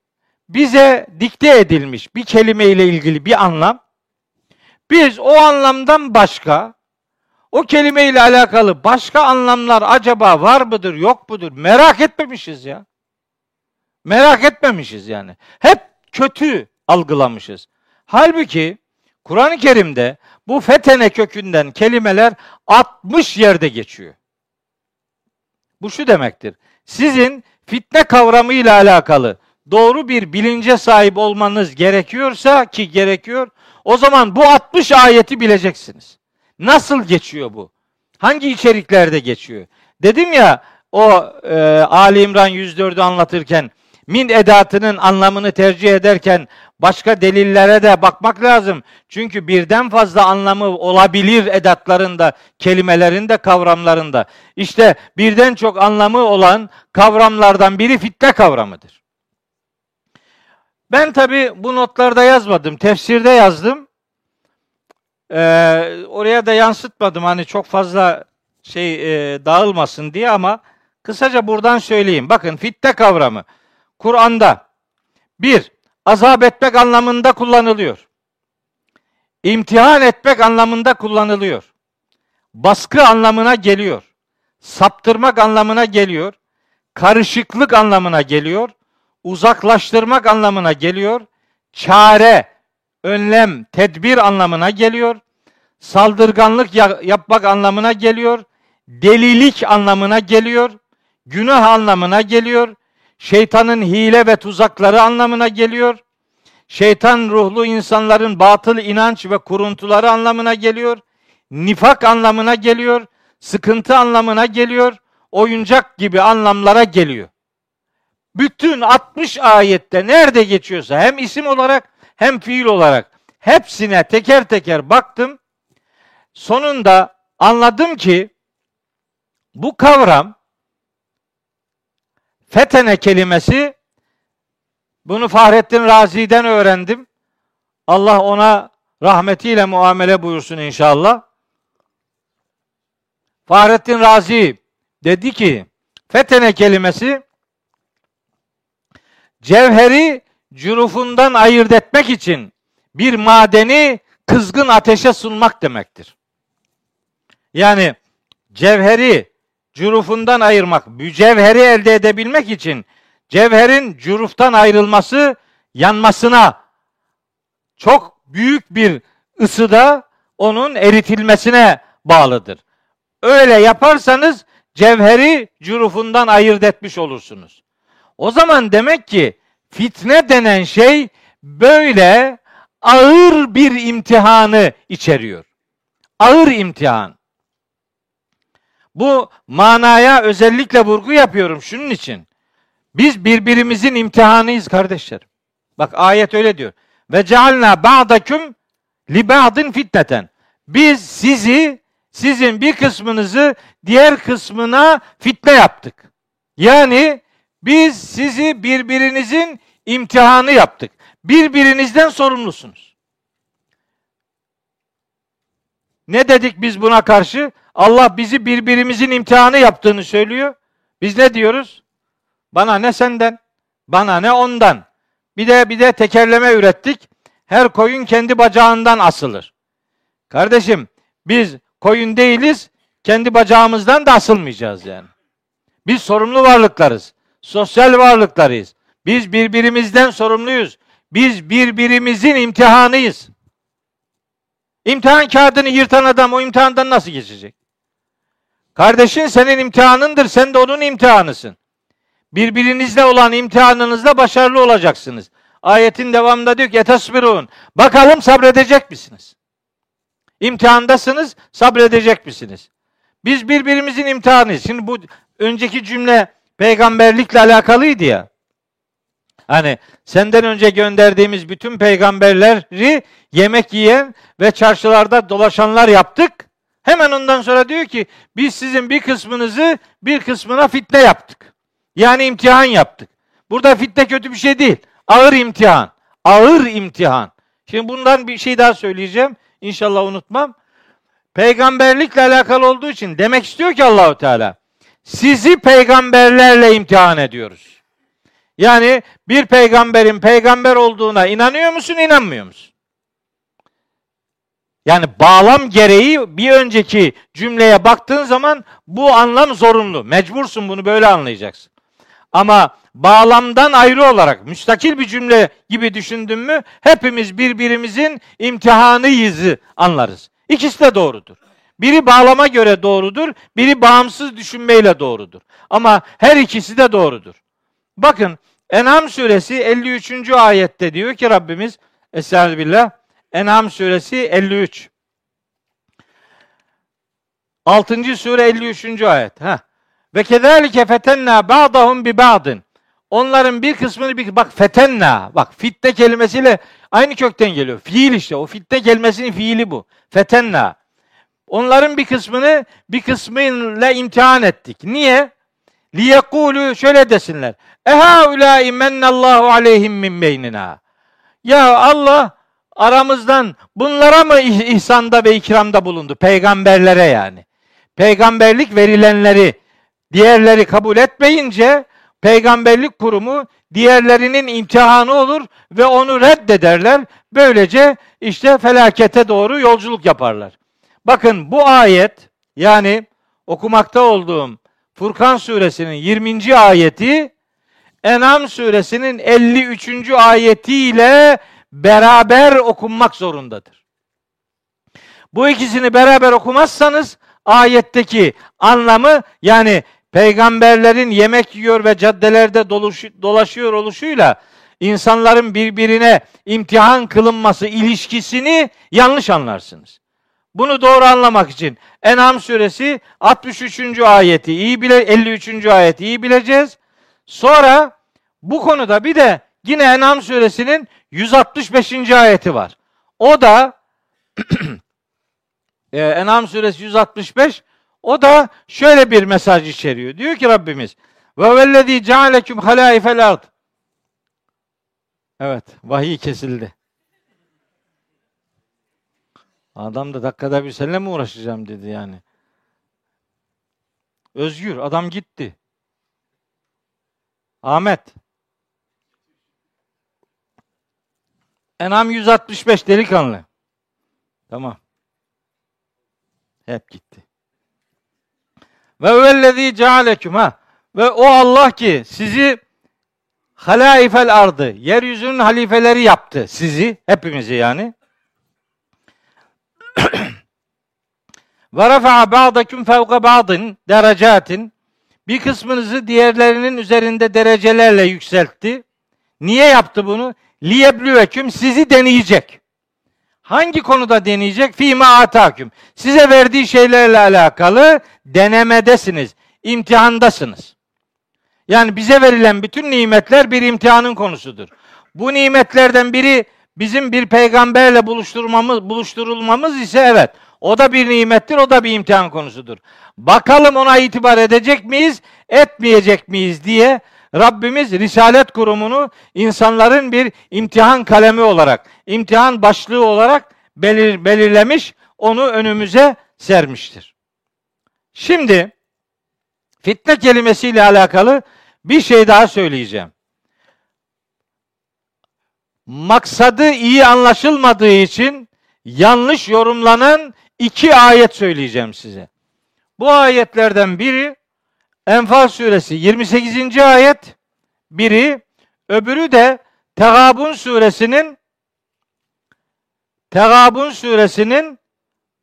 bize dikte edilmiş bir kelime ile ilgili bir anlam biz o anlamdan başka o kelime ile alakalı başka anlamlar acaba var mıdır yok mudur merak etmemişiz ya. Merak etmemişiz yani. Hep kötü algılamışız. Halbuki Kur'an-ı Kerim'de bu fetene kökünden kelimeler 60 yerde geçiyor. Bu şu demektir. Sizin fitne kavramı ile alakalı doğru bir bilince sahip olmanız gerekiyorsa ki gerekiyor, o zaman bu 60 ayeti bileceksiniz. Nasıl geçiyor bu? Hangi içeriklerde geçiyor? Dedim ya o e, Ali İmran 104'ü anlatırken min edatının anlamını tercih ederken başka delillere de bakmak lazım. Çünkü birden fazla anlamı olabilir edatlarında, kelimelerinde, kavramlarında. İşte birden çok anlamı olan kavramlardan biri fitne kavramıdır. Ben tabi bu notlarda yazmadım, tefsirde yazdım. Ee, oraya da yansıtmadım hani çok fazla şey e, dağılmasın diye ama kısaca buradan söyleyeyim. Bakın fitne kavramı Kur'an'da bir azap etmek anlamında kullanılıyor. İmtihan etmek anlamında kullanılıyor. Baskı anlamına geliyor. Saptırmak anlamına geliyor. Karışıklık anlamına geliyor. Uzaklaştırmak anlamına geliyor. Çare, önlem, tedbir anlamına geliyor. Saldırganlık yapmak anlamına geliyor. Delilik anlamına geliyor. Günah anlamına geliyor şeytanın hile ve tuzakları anlamına geliyor. Şeytan ruhlu insanların batıl inanç ve kuruntuları anlamına geliyor. Nifak anlamına geliyor. Sıkıntı anlamına geliyor. Oyuncak gibi anlamlara geliyor. Bütün 60 ayette nerede geçiyorsa hem isim olarak hem fiil olarak hepsine teker teker baktım. Sonunda anladım ki bu kavram Fetene kelimesi bunu Fahrettin Razi'den öğrendim. Allah ona rahmetiyle muamele buyursun inşallah. Fahrettin Razi dedi ki fetene kelimesi cevheri cürufundan ayırt etmek için bir madeni kızgın ateşe sunmak demektir. Yani cevheri cürufundan ayırmak, mücevheri elde edebilmek için cevherin cüruftan ayrılması yanmasına çok büyük bir ısıda onun eritilmesine bağlıdır. Öyle yaparsanız cevheri cürufundan ayırt etmiş olursunuz. O zaman demek ki fitne denen şey böyle ağır bir imtihanı içeriyor. Ağır imtihan. Bu manaya özellikle vurgu yapıyorum şunun için. Biz birbirimizin imtihanıyız kardeşlerim. Bak ayet öyle diyor. Ve cealna ba'dakum li ba'din fitneten. Biz sizi sizin bir kısmınızı diğer kısmına fitne yaptık. Yani Biz sizi birbirinizin imtihanı yaptık. Birbirinizden sorumlusunuz. Ne dedik biz buna karşı? Allah bizi birbirimizin imtihanı yaptığını söylüyor. Biz ne diyoruz? Bana ne senden, bana ne ondan. Bir de bir de tekerleme ürettik. Her koyun kendi bacağından asılır. Kardeşim biz koyun değiliz, kendi bacağımızdan da asılmayacağız yani. Biz sorumlu varlıklarız. Sosyal varlıklarıyız. Biz birbirimizden sorumluyuz. Biz birbirimizin imtihanıyız. İmtihan kağıdını yırtan adam o imtihandan nasıl geçecek? Kardeşin senin imtihanındır, sen de onun imtihanısın. Birbirinizle olan imtihanınızda başarılı olacaksınız. Ayetin devamında diyor ki etesbirun. Bakalım sabredecek misiniz? İmtihandasınız, sabredecek misiniz? Biz birbirimizin imtihanıyız. Şimdi bu önceki cümle peygamberlikle alakalıydı ya. Hani senden önce gönderdiğimiz bütün peygamberleri yemek yiyen ve çarşılarda dolaşanlar yaptık. Hemen ondan sonra diyor ki biz sizin bir kısmınızı bir kısmına fitne yaptık. Yani imtihan yaptık. Burada fitne kötü bir şey değil. Ağır imtihan. Ağır imtihan. Şimdi bundan bir şey daha söyleyeceğim. İnşallah unutmam. Peygamberlikle alakalı olduğu için demek istiyor ki Allahu Teala sizi peygamberlerle imtihan ediyoruz. Yani bir peygamberin peygamber olduğuna inanıyor musun, inanmıyor musun? Yani bağlam gereği bir önceki cümleye baktığın zaman bu anlam zorunlu. Mecbursun bunu böyle anlayacaksın. Ama bağlamdan ayrı olarak müstakil bir cümle gibi düşündün mü hepimiz birbirimizin imtihanıyızı anlarız. İkisi de doğrudur. Biri bağlama göre doğrudur, biri bağımsız düşünmeyle doğrudur. Ama her ikisi de doğrudur. Bakın En'am suresi 53. ayette diyor ki Rabbimiz Estağfirullah En'am suresi 53. 6. sure 53. ayet. Ha. Ve kezalike fetenna ba'dahum bi ba'din. Onların bir kısmını bir bak fetenna bak fitne kelimesiyle aynı kökten geliyor. Fiil işte o fitne kelimesinin fiili bu. Fetenna. Onların bir kısmını bir kısmıyla imtihan ettik. Niye? Liyekulu şöyle desinler. Eha ulai mennallahu aleyhim min beynina. Ya Allah aramızdan bunlara mı ihsanda ve ikramda bulundu? Peygamberlere yani. Peygamberlik verilenleri diğerleri kabul etmeyince peygamberlik kurumu diğerlerinin imtihanı olur ve onu reddederler. Böylece işte felakete doğru yolculuk yaparlar. Bakın bu ayet yani okumakta olduğum Furkan suresinin 20. ayeti Enam suresinin 53. ayetiyle beraber okunmak zorundadır. Bu ikisini beraber okumazsanız ayetteki anlamı yani peygamberlerin yemek yiyor ve caddelerde dolaşıyor oluşuyla insanların birbirine imtihan kılınması ilişkisini yanlış anlarsınız. Bunu doğru anlamak için En'am suresi 63. ayeti iyi bile 53. ayeti iyi bileceğiz. Sonra bu konuda bir de yine En'am suresinin 165. ayeti var. O da e, En'am suresi 165 o da şöyle bir mesaj içeriyor. Diyor ki Rabbimiz ve vellezî cealeküm halâifel ard. Evet, vahiy kesildi. Adam da dakikada bir seninle mi uğraşacağım dedi yani. Özgür, adam gitti. Ahmet. Enam 165 delikanlı. Tamam. Hep gitti. Ve vellezî cealeküm ha. Ve o Allah ki sizi halaifel ardı, yeryüzünün halifeleri yaptı sizi, hepimizi yani. Ve rafa'a ba'dakum fevka ba'din derecatin. Bir kısmınızı diğerlerinin üzerinde derecelerle yükseltti. Niye yaptı bunu? Liyeblüveküm sizi deneyecek. Hangi konuda deneyecek? Fîmâ atâküm. Size verdiği şeylerle alakalı denemedesiniz. imtihandasınız. Yani bize verilen bütün nimetler bir imtihanın konusudur. Bu nimetlerden biri bizim bir peygamberle buluşturmamız, buluşturulmamız ise evet. O da bir nimettir, o da bir imtihan konusudur. Bakalım ona itibar edecek miyiz, etmeyecek miyiz diye Rabbimiz Risalet Kurumu'nu insanların bir imtihan kalemi olarak, imtihan başlığı olarak belir, belirlemiş, onu önümüze sermiştir. Şimdi fitne kelimesiyle alakalı bir şey daha söyleyeceğim. Maksadı iyi anlaşılmadığı için yanlış yorumlanan iki ayet söyleyeceğim size. Bu ayetlerden biri Enfal suresi 28. ayet, biri öbürü de Tegabun suresinin Tegabun suresinin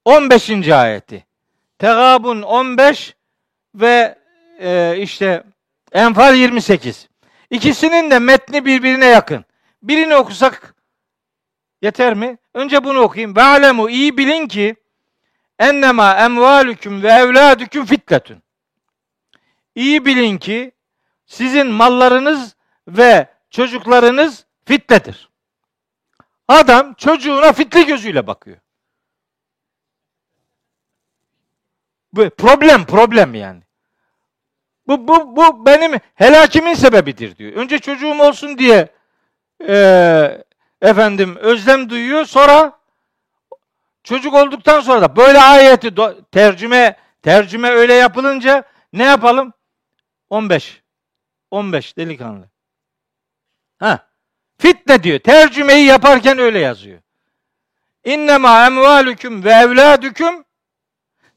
15. ayeti. Tegabun 15 ve e, işte Enfal 28. İkisinin de metni birbirine yakın. Birini okusak yeter mi? Önce bunu okuyayım. Ve alemu iyi bilin ki ennema emvalüküm ve evladüküm fitletün. İyi bilin ki sizin mallarınız ve çocuklarınız fitnedir. Adam çocuğuna fitne gözüyle bakıyor. Bu problem, problem yani. Bu, bu, bu benim helakimin sebebidir diyor. Önce çocuğum olsun diye e, efendim özlem duyuyor. Sonra çocuk olduktan sonra da böyle ayeti tercüme tercüme öyle yapılınca ne yapalım? 15. 15 delikanlı. Ha. Fitne diyor. Tercümeyi yaparken öyle yazıyor. İnnemâ emvâlüküm ve evlâdüküm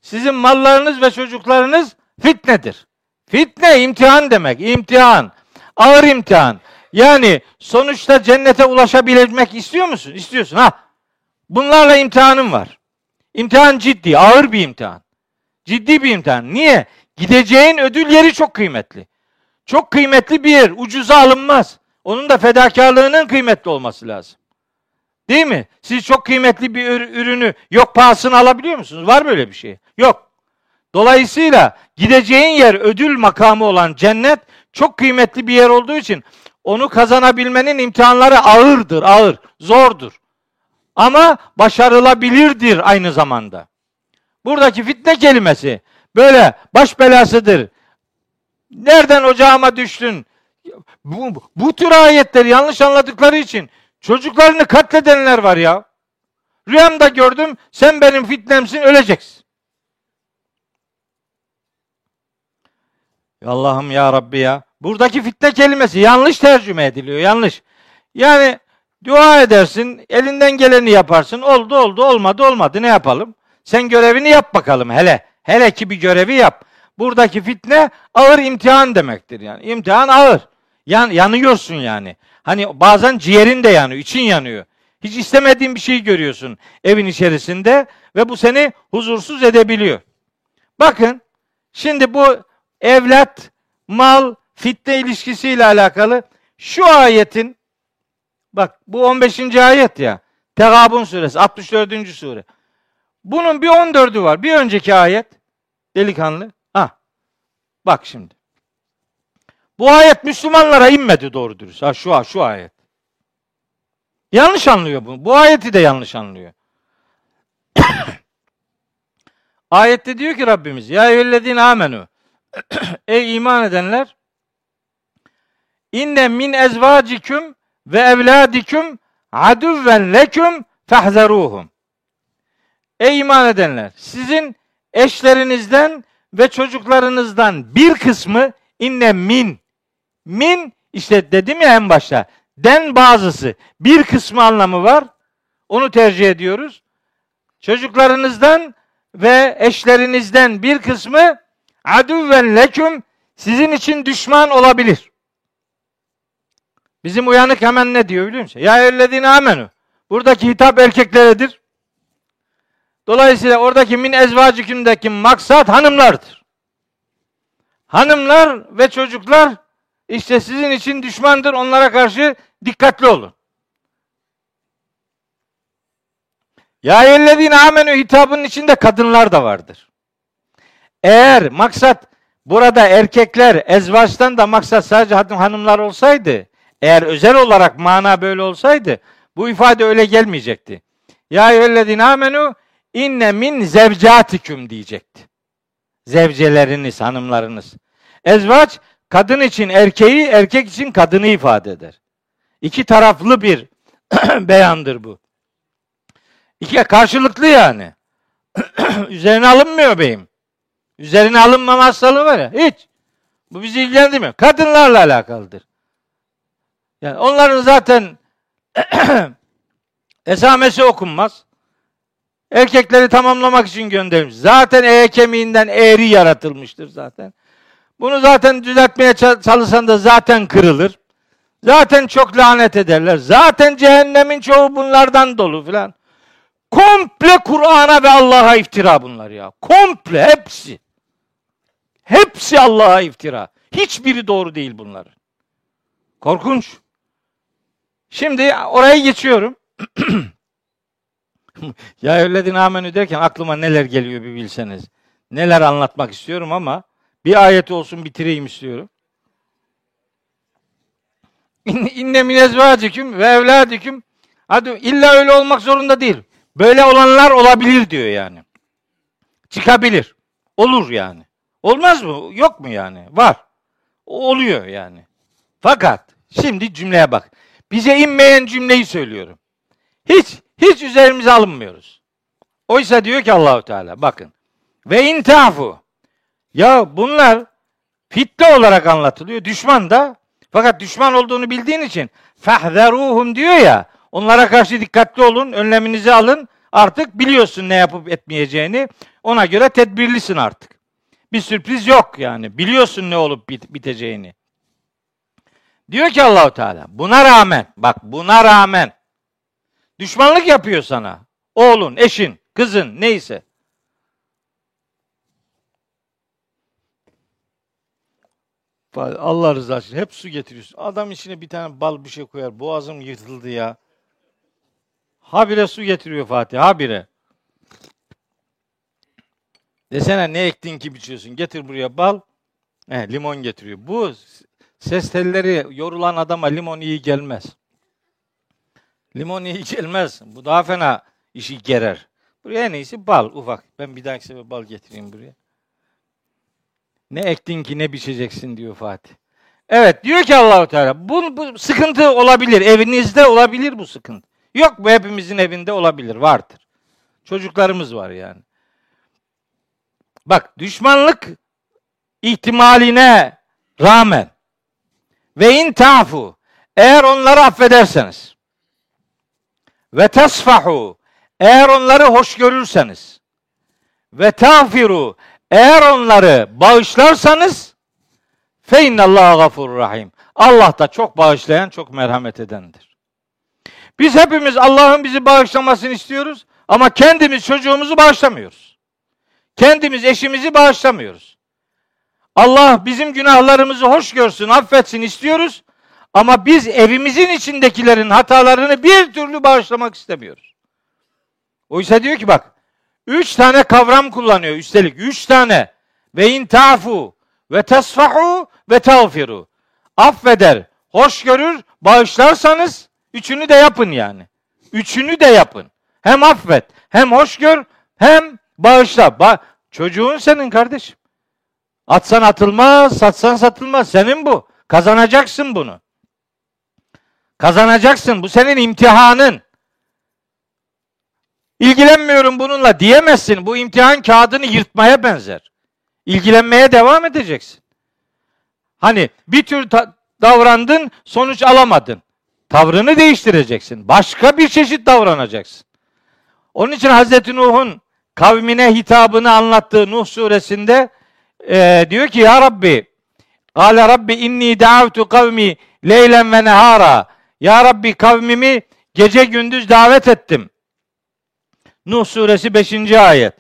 sizin mallarınız ve çocuklarınız fitnedir. Fitne imtihan demek. İmtihan. Ağır imtihan. Yani sonuçta cennete ulaşabilmek istiyor musun? İstiyorsun. Ha. Bunlarla imtihanım var. İmtihan ciddi, ağır bir imtihan. Ciddi bir imtihan. Niye? Gideceğin ödül yeri çok kıymetli. Çok kıymetli bir yer. Ucuza alınmaz. Onun da fedakarlığının kıymetli olması lazım. Değil mi? Siz çok kıymetli bir ürünü yok pahasını alabiliyor musunuz? Var böyle bir şey? Yok. Dolayısıyla gideceğin yer ödül makamı olan cennet çok kıymetli bir yer olduğu için onu kazanabilmenin imtihanları ağırdır, ağır, zordur. Ama başarılabilirdir aynı zamanda. Buradaki fitne kelimesi böyle baş belasıdır. Nereden ocağıma düştün? Bu, bu tür ayetleri yanlış anladıkları için çocuklarını katledenler var ya. Rüyamda gördüm, sen benim fitnemsin, öleceksin. Allah'ım ya Rabbi ya. Buradaki fitne kelimesi yanlış tercüme ediliyor, yanlış. Yani dua edersin, elinden geleni yaparsın. Oldu oldu, olmadı olmadı. Ne yapalım? Sen görevini yap bakalım hele. Hele ki bir görevi yap. Buradaki fitne ağır imtihan demektir yani. İmtihan ağır. Yan, yanıyorsun yani. Hani bazen ciğerin de yanıyor, için yanıyor. Hiç istemediğin bir şey görüyorsun evin içerisinde ve bu seni huzursuz edebiliyor. Bakın şimdi bu evlat, mal, fitne ilişkisiyle alakalı şu ayetin bak bu 15. ayet ya. Tegabun suresi 64. sure. Bunun bir 14'ü var. Bir önceki ayet delikanlı. Ha. Bak şimdi. Bu ayet Müslümanlara inmedi doğru dürüst. Ha şu şu ayet. Yanlış anlıyor bu. Bu ayeti de yanlış anlıyor. Ayette diyor ki Rabbimiz ya eyyühellezine amenu ey iman edenler inne min ezvaciküm ve evladiküm aduven leküm fehzeruhum Ey iman edenler sizin eşlerinizden ve çocuklarınızdan bir kısmı inne min min işte dedim ya en başta den bazısı bir kısmı anlamı var. Onu tercih ediyoruz. Çocuklarınızdan ve eşlerinizden bir kısmı aduven leküm sizin için düşman olabilir. Bizim uyanık hemen ne diyor biliyor musun? Ya ellezine amenu. Buradaki hitap erkekleredir. Dolayısıyla oradaki min ezvacikümdeki maksat hanımlardır. Hanımlar ve çocuklar işte sizin için düşmandır. Onlara karşı dikkatli olun. Ya ellezine amenü hitabının içinde kadınlar da vardır. Eğer maksat burada erkekler ezvaçtan da maksat sadece hanımlar olsaydı, eğer özel olarak mana böyle olsaydı bu ifade öyle gelmeyecekti. Ya eyyühellezine amenu inne min zevcatiküm diyecekti. Zevceleriniz, hanımlarınız. Ezvaç kadın için erkeği, erkek için kadını ifade eder. İki taraflı bir beyandır bu. İki karşılıklı yani. Üzerine alınmıyor beyim. Üzerine alınmama hastalığı var ya. Hiç. Bu bizi ilgilendirmiyor. Kadınlarla alakalıdır. Yani onların zaten esamesi okunmaz. Erkekleri tamamlamak için gönderilmiş. Zaten e kemiğinden eğri yaratılmıştır zaten. Bunu zaten düzeltmeye çalışsan da zaten kırılır. Zaten çok lanet ederler. Zaten cehennemin çoğu bunlardan dolu filan. Komple Kur'an'a ve Allah'a iftira bunlar ya. Komple hepsi. Hepsi Allah'a iftira. Hiçbiri doğru değil bunların. Korkunç. Şimdi oraya geçiyorum. ya evledin amenü derken aklıma neler geliyor bir bilseniz. Neler anlatmak istiyorum ama bir ayet olsun bitireyim istiyorum. İnne min ezvaciküm ve evladiküm Hadi illa öyle olmak zorunda değil. Böyle olanlar olabilir diyor yani. Çıkabilir. Olur yani. Olmaz mı? Yok mu yani? Var. Oluyor yani. Fakat şimdi cümleye bak. Bize inmeyen cümleyi söylüyorum. Hiç hiç üzerimize alınmıyoruz. Oysa diyor ki Allahu Teala bakın. Ve intafu. Ya bunlar fitne olarak anlatılıyor. Düşman da fakat düşman olduğunu bildiğin için fahzeruhum diyor ya. Onlara karşı dikkatli olun, önleminizi alın. Artık biliyorsun ne yapıp etmeyeceğini. Ona göre tedbirlisin artık. Bir sürpriz yok yani. Biliyorsun ne olup bit- biteceğini. Diyor ki Allahu Teala buna rağmen bak buna rağmen düşmanlık yapıyor sana. Oğlun, eşin, kızın neyse. Allah rızası için hep su getiriyorsun. Adam içine bir tane bal bir şey koyar. Boğazım yırtıldı ya. Habire su getiriyor Fatih. Habire. Desene ne ektin ki biçiyorsun? Getir buraya bal. He, limon getiriyor. Bu ses telleri yorulan adama limon iyi gelmez. Limon iyi gelmez. Bu daha fena işi gerer. Buraya en iyisi bal ufak. Ben bir dahaki sefer bal getireyim buraya. Ne ektin ki ne biçeceksin diyor Fatih. Evet diyor ki Allahu Teala bu, bu sıkıntı olabilir. Evinizde olabilir bu sıkıntı. Yok bu hepimizin evinde olabilir. Vardır. Çocuklarımız var yani. Bak düşmanlık ihtimaline rağmen ve in tafu eğer onları affederseniz ve tasfahu eğer onları hoş görürseniz ve tağfiru eğer onları bağışlarsanız fe innallaha gafurur rahim. Allah da çok bağışlayan, çok merhamet edendir. Biz hepimiz Allah'ın bizi bağışlamasını istiyoruz ama kendimiz çocuğumuzu bağışlamıyoruz. Kendimiz eşimizi bağışlamıyoruz. Allah bizim günahlarımızı hoş görsün, affetsin istiyoruz. Ama biz evimizin içindekilerin hatalarını bir türlü bağışlamak istemiyoruz. Oysa diyor ki bak, üç tane kavram kullanıyor üstelik. Üç tane. Ve in tafu ve tesfahu ve tağfiru. Affeder, hoş görür, bağışlarsanız üçünü de yapın yani. Üçünü de yapın. Hem affet, hem hoş gör, hem bağışla. Ba- Çocuğun senin kardeşim. Atsan atılmaz, satsan satılmaz. Senin bu. Kazanacaksın bunu. Kazanacaksın. Bu senin imtihanın. İlgilenmiyorum bununla diyemezsin. Bu imtihan kağıdını yırtmaya benzer. İlgilenmeye devam edeceksin. Hani bir tür davrandın, sonuç alamadın. Tavrını değiştireceksin. Başka bir çeşit davranacaksın. Onun için Hazreti Nuh'un kavmine hitabını anlattığı Nuh suresinde e, diyor ki ya Rabbi Kale Rabbi inni davetu kavmi leylen ve nehara. Ya Rabbi kavmimi gece gündüz davet ettim. Nuh suresi 5. ayet.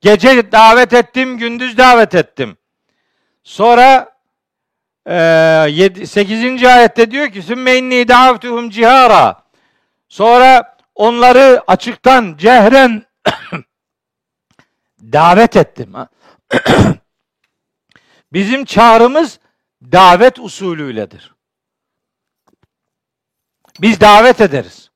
Gece davet ettim, gündüz davet ettim. Sonra e, 8. ayette diyor ki sümme inni davetuhum cihara. Sonra onları açıktan cehren davet ettim. Bizim çağrımız davet usulüyledir. Biz davet ederiz.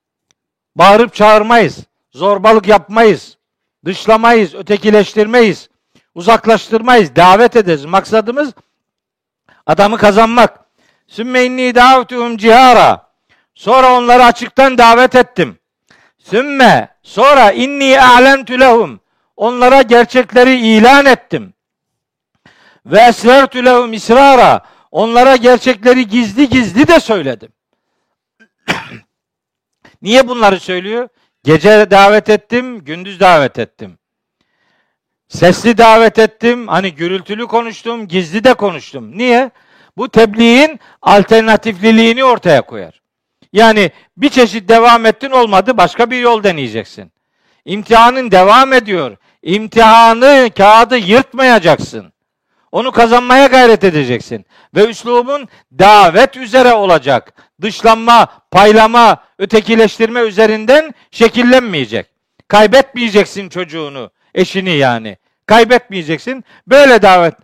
Bağırıp çağırmayız. Zorbalık yapmayız. Dışlamayız, ötekileştirmeyiz. Uzaklaştırmayız. Davet ederiz. Maksadımız Adamı kazanmak. Sümme inni davtuhum cihara. Sonra onları açıktan davet ettim. Sümme sonra inni a'lentu lehum. Onlara gerçekleri ilan ettim. Ve esrertu lehum israra. Onlara gerçekleri gizli gizli de söyledim. Niye bunları söylüyor? Gece davet ettim, gündüz davet ettim. Sesli davet ettim, hani gürültülü konuştum, gizli de konuştum. Niye? Bu tebliğin alternatifliliğini ortaya koyar. Yani bir çeşit devam ettin olmadı, başka bir yol deneyeceksin. İmtihanın devam ediyor. İmtihanı, kağıdı yırtmayacaksın. Onu kazanmaya gayret edeceksin. Ve üslubun davet üzere olacak. Dışlanma, paylama, ötekileştirme üzerinden şekillenmeyecek. Kaybetmeyeceksin çocuğunu, eşini yani. Kaybetmeyeceksin. Böyle davet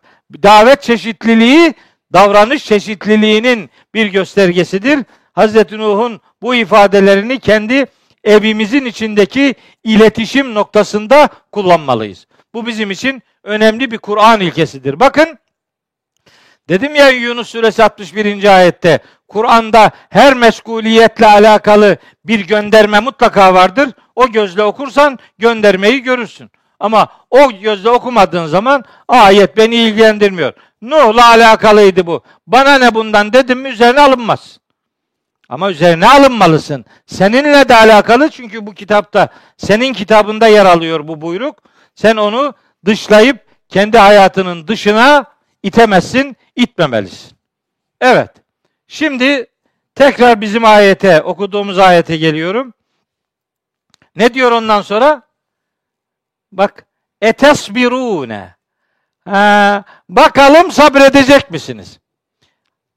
davet çeşitliliği davranış çeşitliliğinin bir göstergesidir. Hazreti Nuh'un bu ifadelerini kendi evimizin içindeki iletişim noktasında kullanmalıyız. Bu bizim için önemli bir Kur'an ilkesidir. Bakın dedim ya Yunus suresi 61. ayette Kur'an'da her meşguliyetle alakalı bir gönderme mutlaka vardır. O gözle okursan göndermeyi görürsün. Ama o gözle okumadığın zaman ayet beni ilgilendirmiyor. Nuh'la alakalıydı bu. Bana ne bundan dedim mi üzerine alınmaz. Ama üzerine alınmalısın. Seninle de alakalı çünkü bu kitapta senin kitabında yer alıyor bu buyruk. Sen onu dışlayıp kendi hayatının dışına itemezsin, itmemelisin. Evet. Şimdi tekrar bizim ayete, okuduğumuz ayete geliyorum. Ne diyor ondan sonra? Bak, etesbirune. Ha, bakalım sabredecek misiniz?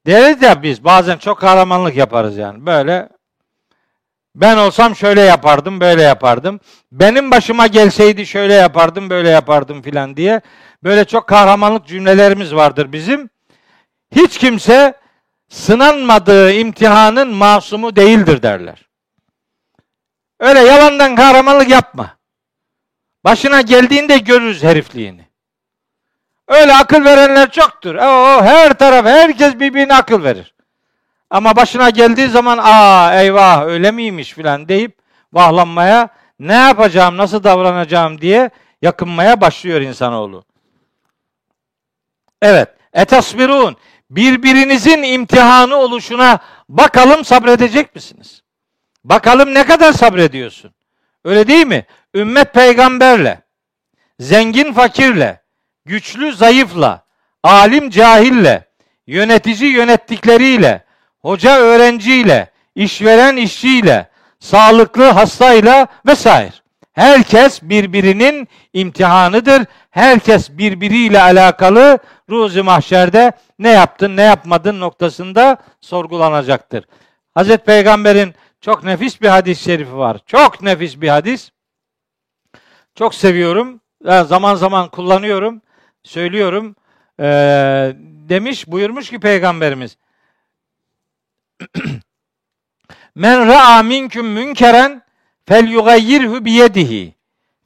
Deriz ya biz bazen çok kahramanlık yaparız yani. Böyle ben olsam şöyle yapardım, böyle yapardım. Benim başıma gelseydi şöyle yapardım, böyle yapardım filan diye. Böyle çok kahramanlık cümlelerimiz vardır bizim. Hiç kimse sınanmadığı imtihanın masumu değildir derler. Öyle yalandan kahramanlık yapma. Başına geldiğinde görürüz herifliğini. Öyle akıl verenler çoktur. O, her taraf, herkes birbirine akıl verir. Ama başına geldiği zaman aa eyvah öyle miymiş filan deyip vahlanmaya ne yapacağım, nasıl davranacağım diye yakınmaya başlıyor insanoğlu. Evet. Etasbirun. Birbirinizin imtihanı oluşuna bakalım sabredecek misiniz? Bakalım ne kadar sabrediyorsun? Öyle değil mi? Ümmet peygamberle, zengin fakirle, güçlü zayıfla, alim cahille, yönetici yönettikleriyle, hoca öğrenciyle, işveren işçiyle, sağlıklı hastayla vesaire. Herkes birbirinin imtihanıdır. Herkes birbiriyle alakalı ruzi mahşerde ne yaptın, ne yapmadın noktasında sorgulanacaktır. Hazreti Peygamber'in çok nefis bir hadis-i şerifi var. Çok nefis bir hadis. Çok seviyorum. Zaman zaman kullanıyorum. Söylüyorum. Ee, demiş, buyurmuş ki Peygamberimiz. Men ra'a minküm münkeren fel yugayyirhu biyedihi.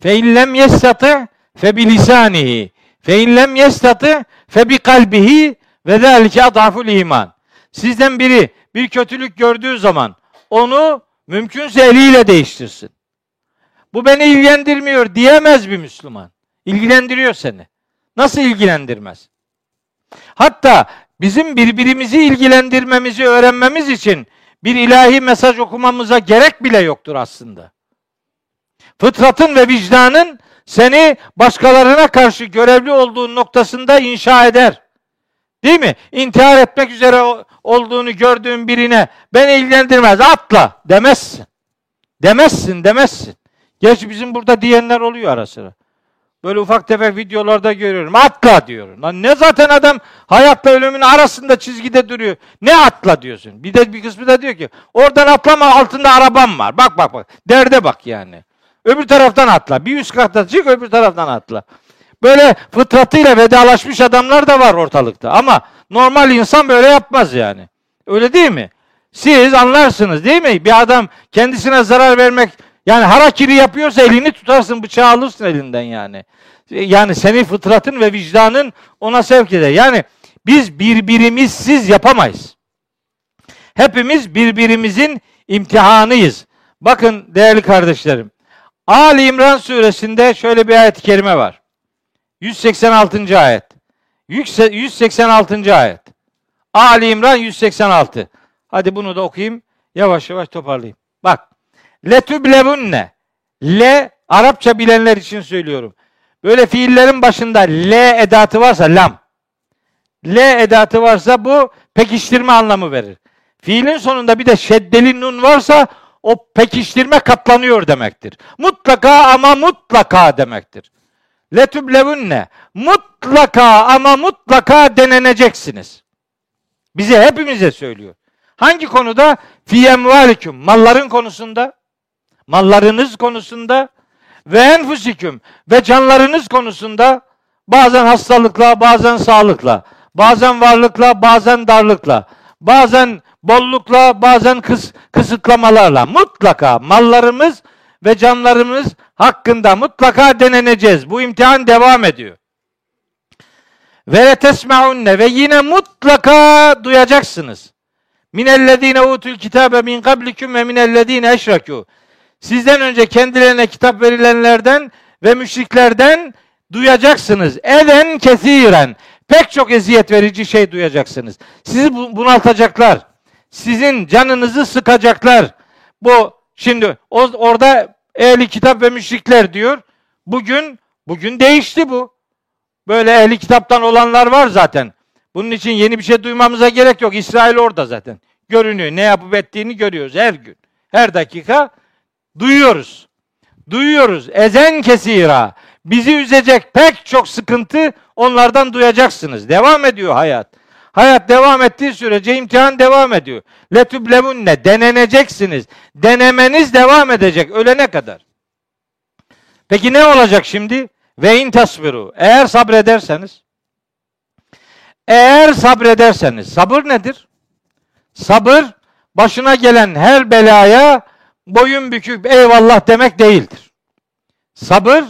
Fe in lem yestati fe bilisanihi. Fe in lem yestati fe bi kalbihi ve zalike adaful iman. Sizden biri bir kötülük gördüğü zaman onu mümkünse eliyle değiştirsin. Bu beni ilgilendirmiyor diyemez bir Müslüman. İlgilendiriyor seni. Nasıl ilgilendirmez? Hatta bizim birbirimizi ilgilendirmemizi öğrenmemiz için bir ilahi mesaj okumamıza gerek bile yoktur aslında. Fıtratın ve vicdanın seni başkalarına karşı görevli olduğun noktasında inşa eder. Değil mi? İntihar etmek üzere olduğunu gördüğün birine ben ilgilendirmez atla demezsin. Demezsin demezsin. Geç bizim burada diyenler oluyor ara sıra. Böyle ufak tefek videolarda görüyorum. Atla diyor. Lan ne zaten adam hayatla ölümün arasında çizgide duruyor. Ne atla diyorsun? Bir de bir kısmı da diyor ki oradan atlama altında arabam var. Bak bak bak. Derde bak yani. Öbür taraftan atla. Bir üst katta çık öbür taraftan atla. Böyle fıtratıyla vedalaşmış adamlar da var ortalıkta. Ama normal insan böyle yapmaz yani. Öyle değil mi? Siz anlarsınız değil mi? Bir adam kendisine zarar vermek yani harakiri yapıyorsa elini tutarsın bıçağı alırsın elinden yani. Yani seni fıtratın ve vicdanın ona sevk eder. Yani Biz birbirimizsiz yapamayız. Hepimiz birbirimizin imtihanıyız. Bakın değerli kardeşlerim. Ali İmran suresinde şöyle bir ayet-i kerime var. 186. ayet. 186. ayet. Ali İmran 186. Hadi bunu da okuyayım. Yavaş yavaş toparlayayım. Letüblevunne. Le Arapça bilenler için söylüyorum. Böyle fiillerin başında le edatı varsa lam. Le edatı varsa bu pekiştirme anlamı verir. Fiilin sonunda bir de şeddeli nun varsa o pekiştirme katlanıyor demektir. Mutlaka ama mutlaka demektir. Letüblevunne. Mutlaka ama mutlaka deneneceksiniz. Bize hepimize söylüyor. Hangi konuda? Fi emvalikum. Malların konusunda. Mallarınız konusunda. Ve enfusiküm. Ve canlarınız konusunda. Bazen hastalıkla, bazen sağlıkla. Bazen varlıkla, bazen darlıkla. Bazen bollukla, bazen kıs, kısıtlamalarla. Mutlaka mallarımız ve canlarımız hakkında mutlaka deneneceğiz. Bu imtihan devam ediyor. Ve tesmaunne ve yine mutlaka duyacaksınız. Minellezine utul kitabe min kablikum ve minellezine eşrakû. Sizden önce kendilerine kitap verilenlerden ve müşriklerden duyacaksınız. Eden kesiren. Pek çok eziyet verici şey duyacaksınız. Sizi bunaltacaklar. Sizin canınızı sıkacaklar. Bu şimdi orada ehli kitap ve müşrikler diyor. Bugün bugün değişti bu. Böyle ehli kitaptan olanlar var zaten. Bunun için yeni bir şey duymamıza gerek yok. İsrail orada zaten. Görünüyor. Ne yapıp ettiğini görüyoruz her gün. Her dakika duyuyoruz. Duyuyoruz. Ezen kesira. Bizi üzecek pek çok sıkıntı onlardan duyacaksınız. Devam ediyor hayat. Hayat devam ettiği sürece imtihan devam ediyor. Letüblevunne deneneceksiniz. Denemeniz devam edecek ölene kadar. Peki ne olacak şimdi? Ve in tasbiru. Eğer sabrederseniz eğer sabrederseniz sabır nedir? Sabır başına gelen her belaya boyun büküp eyvallah demek değildir. Sabır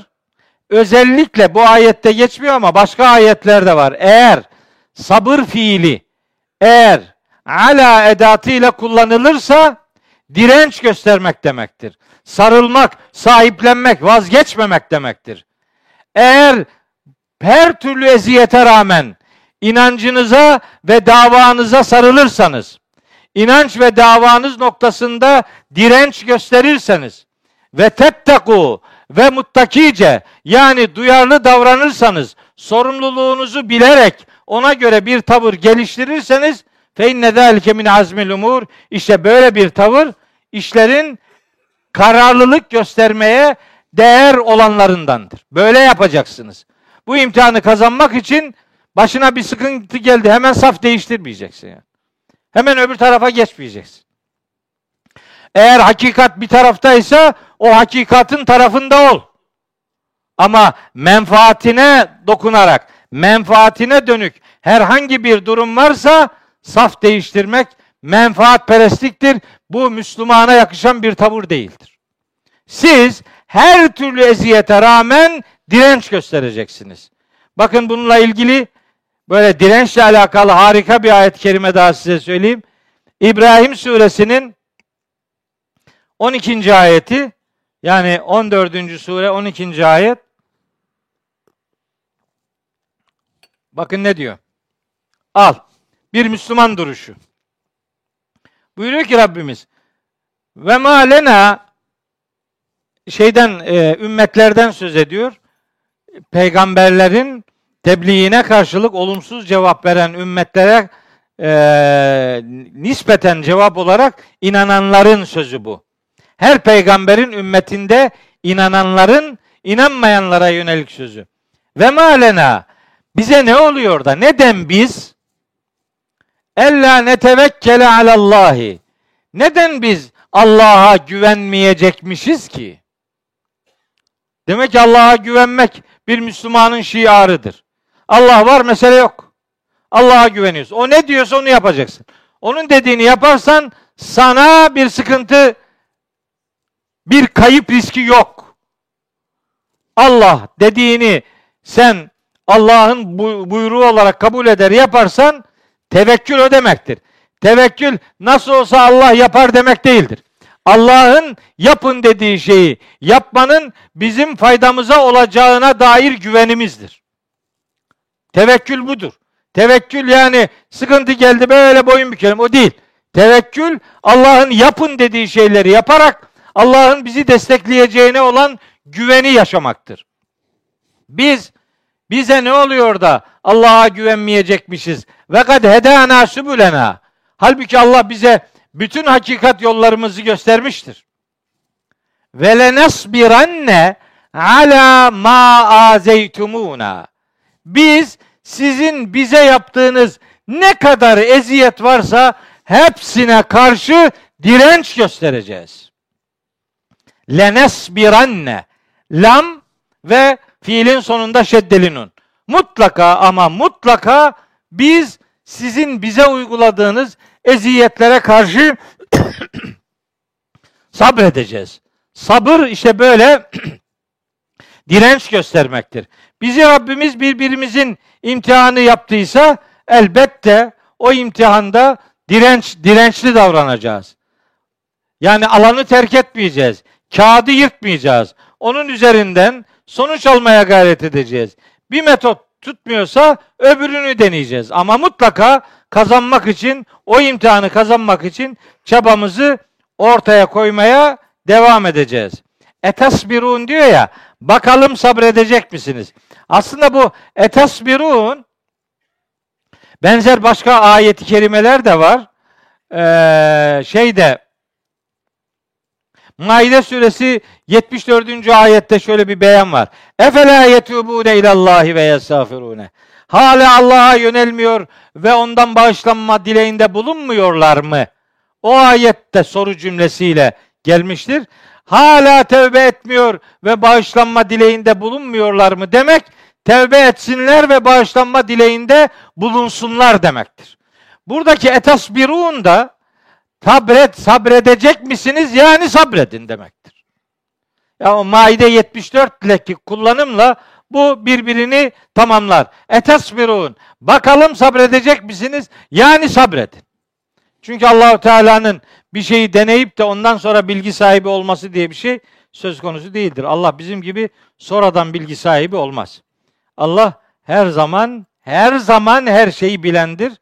özellikle bu ayette geçmiyor ama başka ayetlerde var. Eğer sabır fiili eğer ala edatıyla kullanılırsa direnç göstermek demektir. Sarılmak, sahiplenmek, vazgeçmemek demektir. Eğer her türlü eziyete rağmen inancınıza ve davanıza sarılırsanız, inanç ve davanız noktasında direnç gösterirseniz ve tetteku ve muttakice yani duyarlı davranırsanız, sorumluluğunuzu bilerek ona göre bir tavır geliştirirseniz fe inne zâlike min azmil umur işte böyle bir tavır işlerin kararlılık göstermeye değer olanlarındandır. Böyle yapacaksınız. Bu imtihanı kazanmak için başına bir sıkıntı geldi. Hemen saf değiştirmeyeceksin yani. Hemen öbür tarafa geçmeyeceksin. Eğer hakikat bir taraftaysa o hakikatin tarafında ol. Ama menfaatine dokunarak, menfaatine dönük herhangi bir durum varsa saf değiştirmek menfaat perestliktir. Bu Müslümana yakışan bir tavır değildir. Siz her türlü eziyete rağmen direnç göstereceksiniz. Bakın bununla ilgili böyle dirençle alakalı harika bir ayet-i kerime daha size söyleyeyim. İbrahim suresinin 12. ayeti yani 14. sure 12. ayet Bakın ne diyor? Al. Bir Müslüman duruşu. Buyuruyor ki Rabbimiz ve ma şeyden e, ümmetlerden söz ediyor. Peygamberlerin tebliğine karşılık olumsuz cevap veren ümmetlere e, nispeten cevap olarak inananların sözü bu. Her peygamberin ümmetinde inananların inanmayanlara yönelik sözü. Ve malena bize ne oluyor da neden biz ella netevekkele alallahi neden biz Allah'a güvenmeyecekmişiz ki? Demek ki Allah'a güvenmek bir Müslümanın şiarıdır. Allah var mesele yok. Allah'a güveniyorsun. O ne diyorsa onu yapacaksın. Onun dediğini yaparsan sana bir sıkıntı, bir kayıp riski yok. Allah dediğini sen Allah'ın buyruğu olarak kabul eder yaparsan tevekkül o demektir. Tevekkül nasıl olsa Allah yapar demek değildir. Allah'ın yapın dediği şeyi yapmanın bizim faydamıza olacağına dair güvenimizdir. Tevekkül budur. Tevekkül yani sıkıntı geldi böyle boyun bükelim o değil. Tevekkül Allah'ın yapın dediği şeyleri yaparak Allah'ın bizi destekleyeceğine olan güveni yaşamaktır. Biz bize ne oluyor da Allah'a güvenmeyecekmişiz? Ve kad hedana sübülena. Halbuki Allah bize bütün hakikat yollarımızı göstermiştir. Ve lenesbiranne ala ma azeytumuna. Biz sizin bize yaptığınız ne kadar eziyet varsa hepsine karşı direnç göstereceğiz. Lenesbiranne lam ve fiilin sonunda şeddelinun. Mutlaka ama mutlaka biz sizin bize uyguladığınız eziyetlere karşı sabredeceğiz. Sabır işte böyle direnç göstermektir. Bizi Rabbimiz birbirimizin imtihanı yaptıysa elbette o imtihanda direnç dirençli davranacağız. Yani alanı terk etmeyeceğiz. Kağıdı yırtmayacağız. Onun üzerinden sonuç almaya gayret edeceğiz. Bir metot tutmuyorsa öbürünü deneyeceğiz. Ama mutlaka kazanmak için, o imtihanı kazanmak için çabamızı ortaya koymaya devam edeceğiz. Etasbirun diyor ya, bakalım sabredecek misiniz? Aslında bu etasbirun benzer başka ayeti kerimeler de var. Ee, şeyde Maide suresi 74. ayette şöyle bir beyan var. Efela yetubune ilallahi ve yestağfirune. Hala Allah'a yönelmiyor ve ondan bağışlanma dileğinde bulunmuyorlar mı? O ayette soru cümlesiyle gelmiştir. Hala tevbe etmiyor ve bağışlanma dileğinde bulunmuyorlar mı demek tevbe etsinler ve bağışlanma dileğinde bulunsunlar demektir. Buradaki etasbirun da sabret, sabredecek misiniz? Yani sabredin demektir. Ya o Maide 74'leki kullanımla bu birbirini tamamlar. Etasbirun. Bakalım sabredecek misiniz? Yani sabredin. Çünkü Allahu Teala'nın bir şeyi deneyip de ondan sonra bilgi sahibi olması diye bir şey söz konusu değildir. Allah bizim gibi sonradan bilgi sahibi olmaz. Allah her zaman her zaman her şeyi bilendir.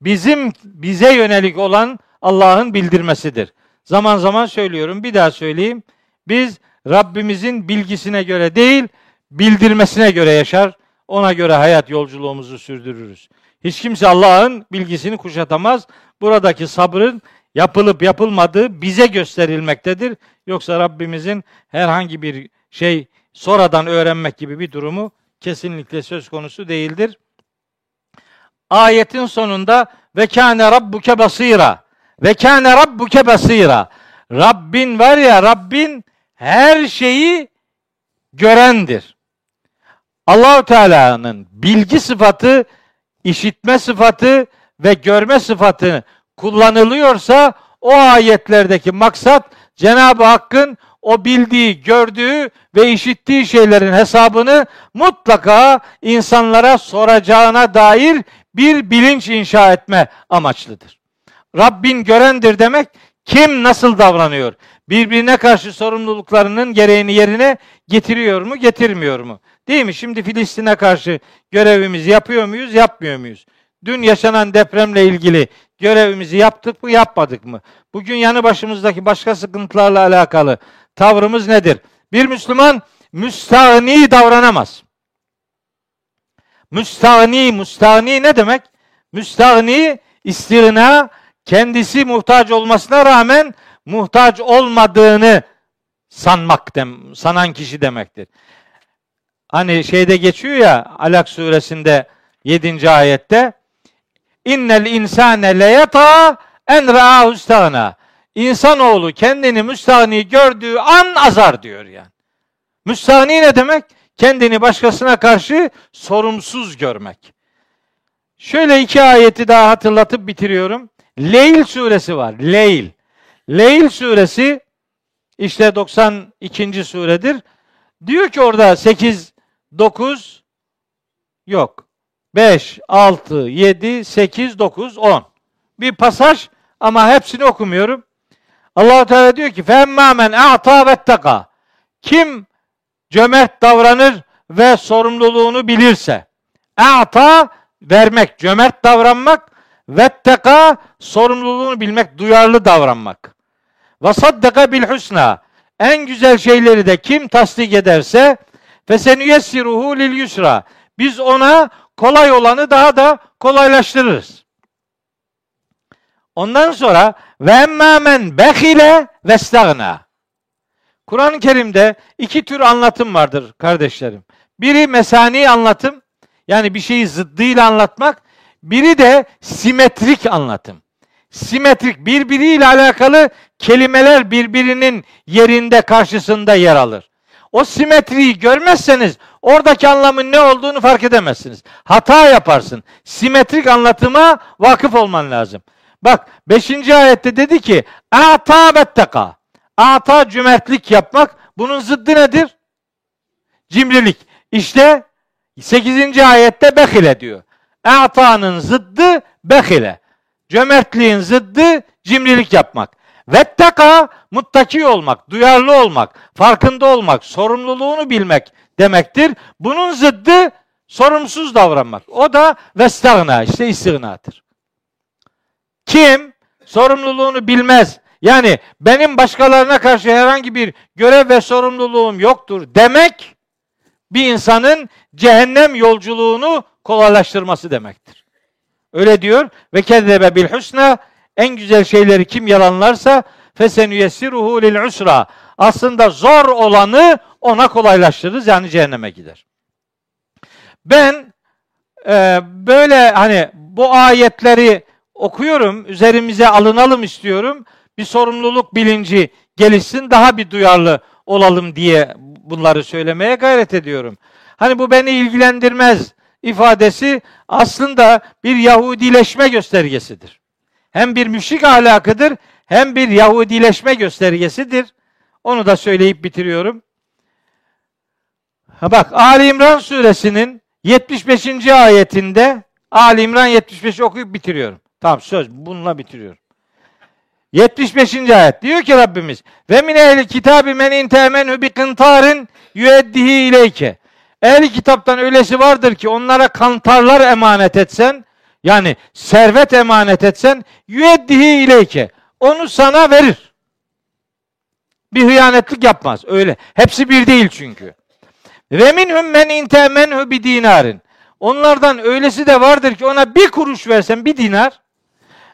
Bizim bize yönelik olan Allah'ın bildirmesidir. Zaman zaman söylüyorum, bir daha söyleyeyim. Biz Rabbimizin bilgisine göre değil, bildirmesine göre yaşar, ona göre hayat yolculuğumuzu sürdürürüz. Hiç kimse Allah'ın bilgisini kuşatamaz. Buradaki sabrın yapılıp yapılmadığı bize gösterilmektedir. Yoksa Rabbimizin herhangi bir şey sonradan öğrenmek gibi bir durumu kesinlikle söz konusu değildir. Ayetin sonunda ve kâne rabbuke basira ve kâne rabbuke basira. Rabbin var ya Rabbin her şeyi görendir. Allahu Teala'nın bilgi sıfatı, işitme sıfatı ve görme sıfatı kullanılıyorsa o ayetlerdeki maksat Cenab-ı Hakk'ın o bildiği, gördüğü ve işittiği şeylerin hesabını mutlaka insanlara soracağına dair bir bilinç inşa etme amaçlıdır. Rabbin görendir demek kim nasıl davranıyor? Birbirine karşı sorumluluklarının gereğini yerine getiriyor mu, getirmiyor mu? Değil mi? Şimdi Filistin'e karşı görevimizi yapıyor muyuz, yapmıyor muyuz? Dün yaşanan depremle ilgili görevimizi yaptık mı, yapmadık mı? Bugün yanı başımızdaki başka sıkıntılarla alakalı tavrımız nedir? Bir Müslüman müstahni davranamaz. Müstahni, müstahni ne demek? Müstahni istirna kendisi muhtaç olmasına rağmen muhtaç olmadığını sanmak dem sanan kişi demektir. Hani şeyde geçiyor ya Alak suresinde 7. ayette İnnel insane leyata en ra'ahu istağna. İnsanoğlu kendini müstahni gördüğü an azar diyor yani. Müstahni ne demek? Kendini başkasına karşı sorumsuz görmek. Şöyle iki ayeti daha hatırlatıp bitiriyorum. Leyl suresi var. Leyl. Leyl suresi işte 92. suredir. Diyor ki orada 8 9 Yok. 5, 6, 7, 8, 9, 10. Bir pasaj ama hepsini okumuyorum. Allah Teala diyor ki: "Femma men a'ta vettaka." Kim cömert davranır ve sorumluluğunu bilirse. A'ta vermek, cömert davranmak, vetteka sorumluluğunu bilmek, duyarlı davranmak. Ve saddaka bil husna. En güzel şeyleri de kim tasdik ederse fesenüyessiruhu lil yusra. Biz ona kolay olanı daha da kolaylaştırırız. Ondan sonra ve emmâ men behile vestagna. Kur'an-ı Kerim'de iki tür anlatım vardır kardeşlerim. Biri mesani anlatım, yani bir şeyi zıddıyla anlatmak. Biri de simetrik anlatım. Simetrik, birbiriyle alakalı kelimeler birbirinin yerinde, karşısında yer alır. O simetriyi görmezseniz oradaki anlamın ne olduğunu fark edemezsiniz. Hata yaparsın. Simetrik anlatıma vakıf olman lazım. Bak 5. ayette dedi ki ata betteka. Ata cömertlik yapmak. Bunun zıddı nedir? Cimrilik. İşte 8. ayette behile diyor. Ata'nın zıddı behile. Cömertliğin zıddı cimrilik yapmak. Vetteka muttaki olmak, duyarlı olmak, farkında olmak, sorumluluğunu bilmek demektir. Bunun zıddı sorumsuz davranmak. O da vestagna işte istignadır. Kim sorumluluğunu bilmez, yani benim başkalarına karşı herhangi bir görev ve sorumluluğum yoktur demek bir insanın cehennem yolculuğunu kolaylaştırması demektir. Öyle diyor ve kezzebe bil husna en güzel şeyleri kim yalanlarsa fesenüyessiruhu lil usra. Aslında zor olanı ona kolaylaştırırız yani cehenneme gider. Ben e, böyle hani bu ayetleri okuyorum, üzerimize alınalım istiyorum. Bir sorumluluk bilinci gelişsin, daha bir duyarlı olalım diye bunları söylemeye gayret ediyorum. Hani bu beni ilgilendirmez ifadesi aslında bir Yahudileşme göstergesidir. Hem bir müşrik ahlakıdır hem bir Yahudileşme göstergesidir. Onu da söyleyip bitiriyorum. Ha bak Ali İmran suresinin 75. ayetinde Ali İmran 75 okuyup bitiriyorum. Tamam söz bununla bitiriyorum. 75. ayet diyor ki Rabbimiz ve min ehli kitabi men intemenhu bi kıntarin yüeddihi ileyke. Ehli kitaptan öylesi vardır ki onlara kantarlar emanet etsen yani servet emanet etsen yüeddihi ileyke. Onu sana verir. Bir hıyanetlik yapmaz. Öyle. Hepsi bir değil çünkü. Ve minhum men intemenhu bi dinarin. Onlardan öylesi de vardır ki ona bir kuruş versen bir dinar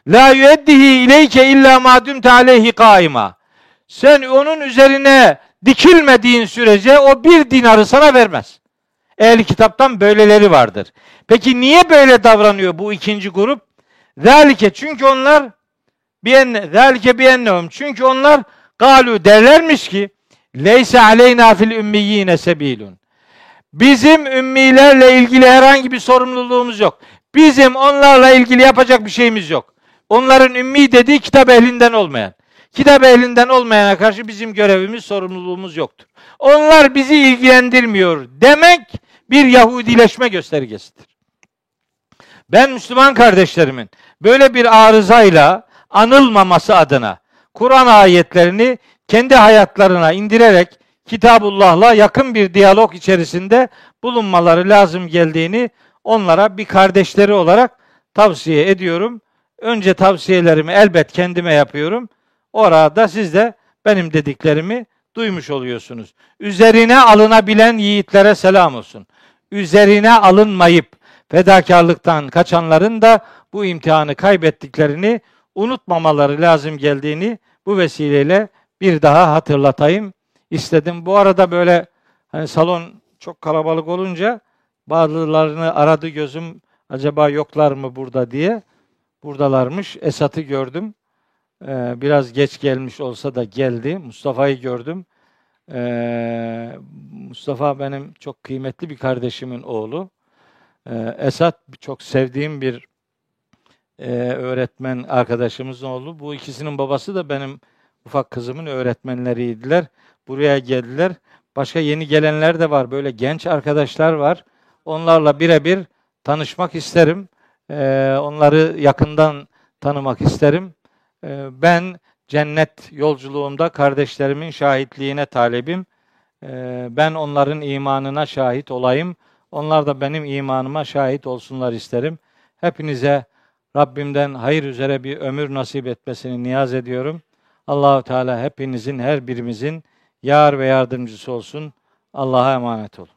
La yueddihi ileyke illa ma dumte aleyhi kaima. Sen onun üzerine dikilmediğin sürece o bir dinarı sana vermez. Ehli kitaptan böyleleri vardır. Peki niye böyle davranıyor bu ikinci grup? Zalike çünkü onlar bienne zalike biennehum çünkü onlar galu derlermiş ki leyse aleyna fil ümmiyine sebilun. Bizim ümmilerle ilgili herhangi bir sorumluluğumuz yok. Bizim onlarla ilgili yapacak bir şeyimiz yok. Onların ümmi dediği kitap ehlinden olmayan. Kitap ehlinden olmayana karşı bizim görevimiz, sorumluluğumuz yoktur. Onlar bizi ilgilendirmiyor demek bir Yahudileşme göstergesidir. Ben Müslüman kardeşlerimin böyle bir arızayla anılmaması adına Kur'an ayetlerini kendi hayatlarına indirerek Kitabullah'la yakın bir diyalog içerisinde bulunmaları lazım geldiğini onlara bir kardeşleri olarak tavsiye ediyorum. Önce tavsiyelerimi elbet kendime yapıyorum. Orada siz de benim dediklerimi duymuş oluyorsunuz. Üzerine alınabilen yiğitlere selam olsun. Üzerine alınmayıp fedakarlıktan kaçanların da bu imtihanı kaybettiklerini unutmamaları lazım geldiğini bu vesileyle bir daha hatırlatayım istedim. Bu arada böyle hani salon çok kalabalık olunca bazılarını aradı gözüm acaba yoklar mı burada diye buradalarmış. Esat'ı gördüm. Ee, biraz geç gelmiş olsa da geldi. Mustafa'yı gördüm. Ee, Mustafa benim çok kıymetli bir kardeşimin oğlu. Ee, Esat çok sevdiğim bir e, öğretmen arkadaşımızın oğlu. Bu ikisinin babası da benim ufak kızımın öğretmenleriydiler. Buraya geldiler. Başka yeni gelenler de var. Böyle genç arkadaşlar var. onlarla birebir tanışmak isterim. Ee, onları yakından tanımak isterim. Ee, ben cennet yolculuğumda kardeşlerimin şahitliğine talebim. Ben onların imanına şahit olayım. Onlar da benim imanıma şahit olsunlar isterim. Hepinize Rabbimden hayır üzere bir ömür nasip etmesini niyaz ediyorum. Allahu Teala hepinizin, her birimizin yar ve yardımcısı olsun. Allah'a emanet olun.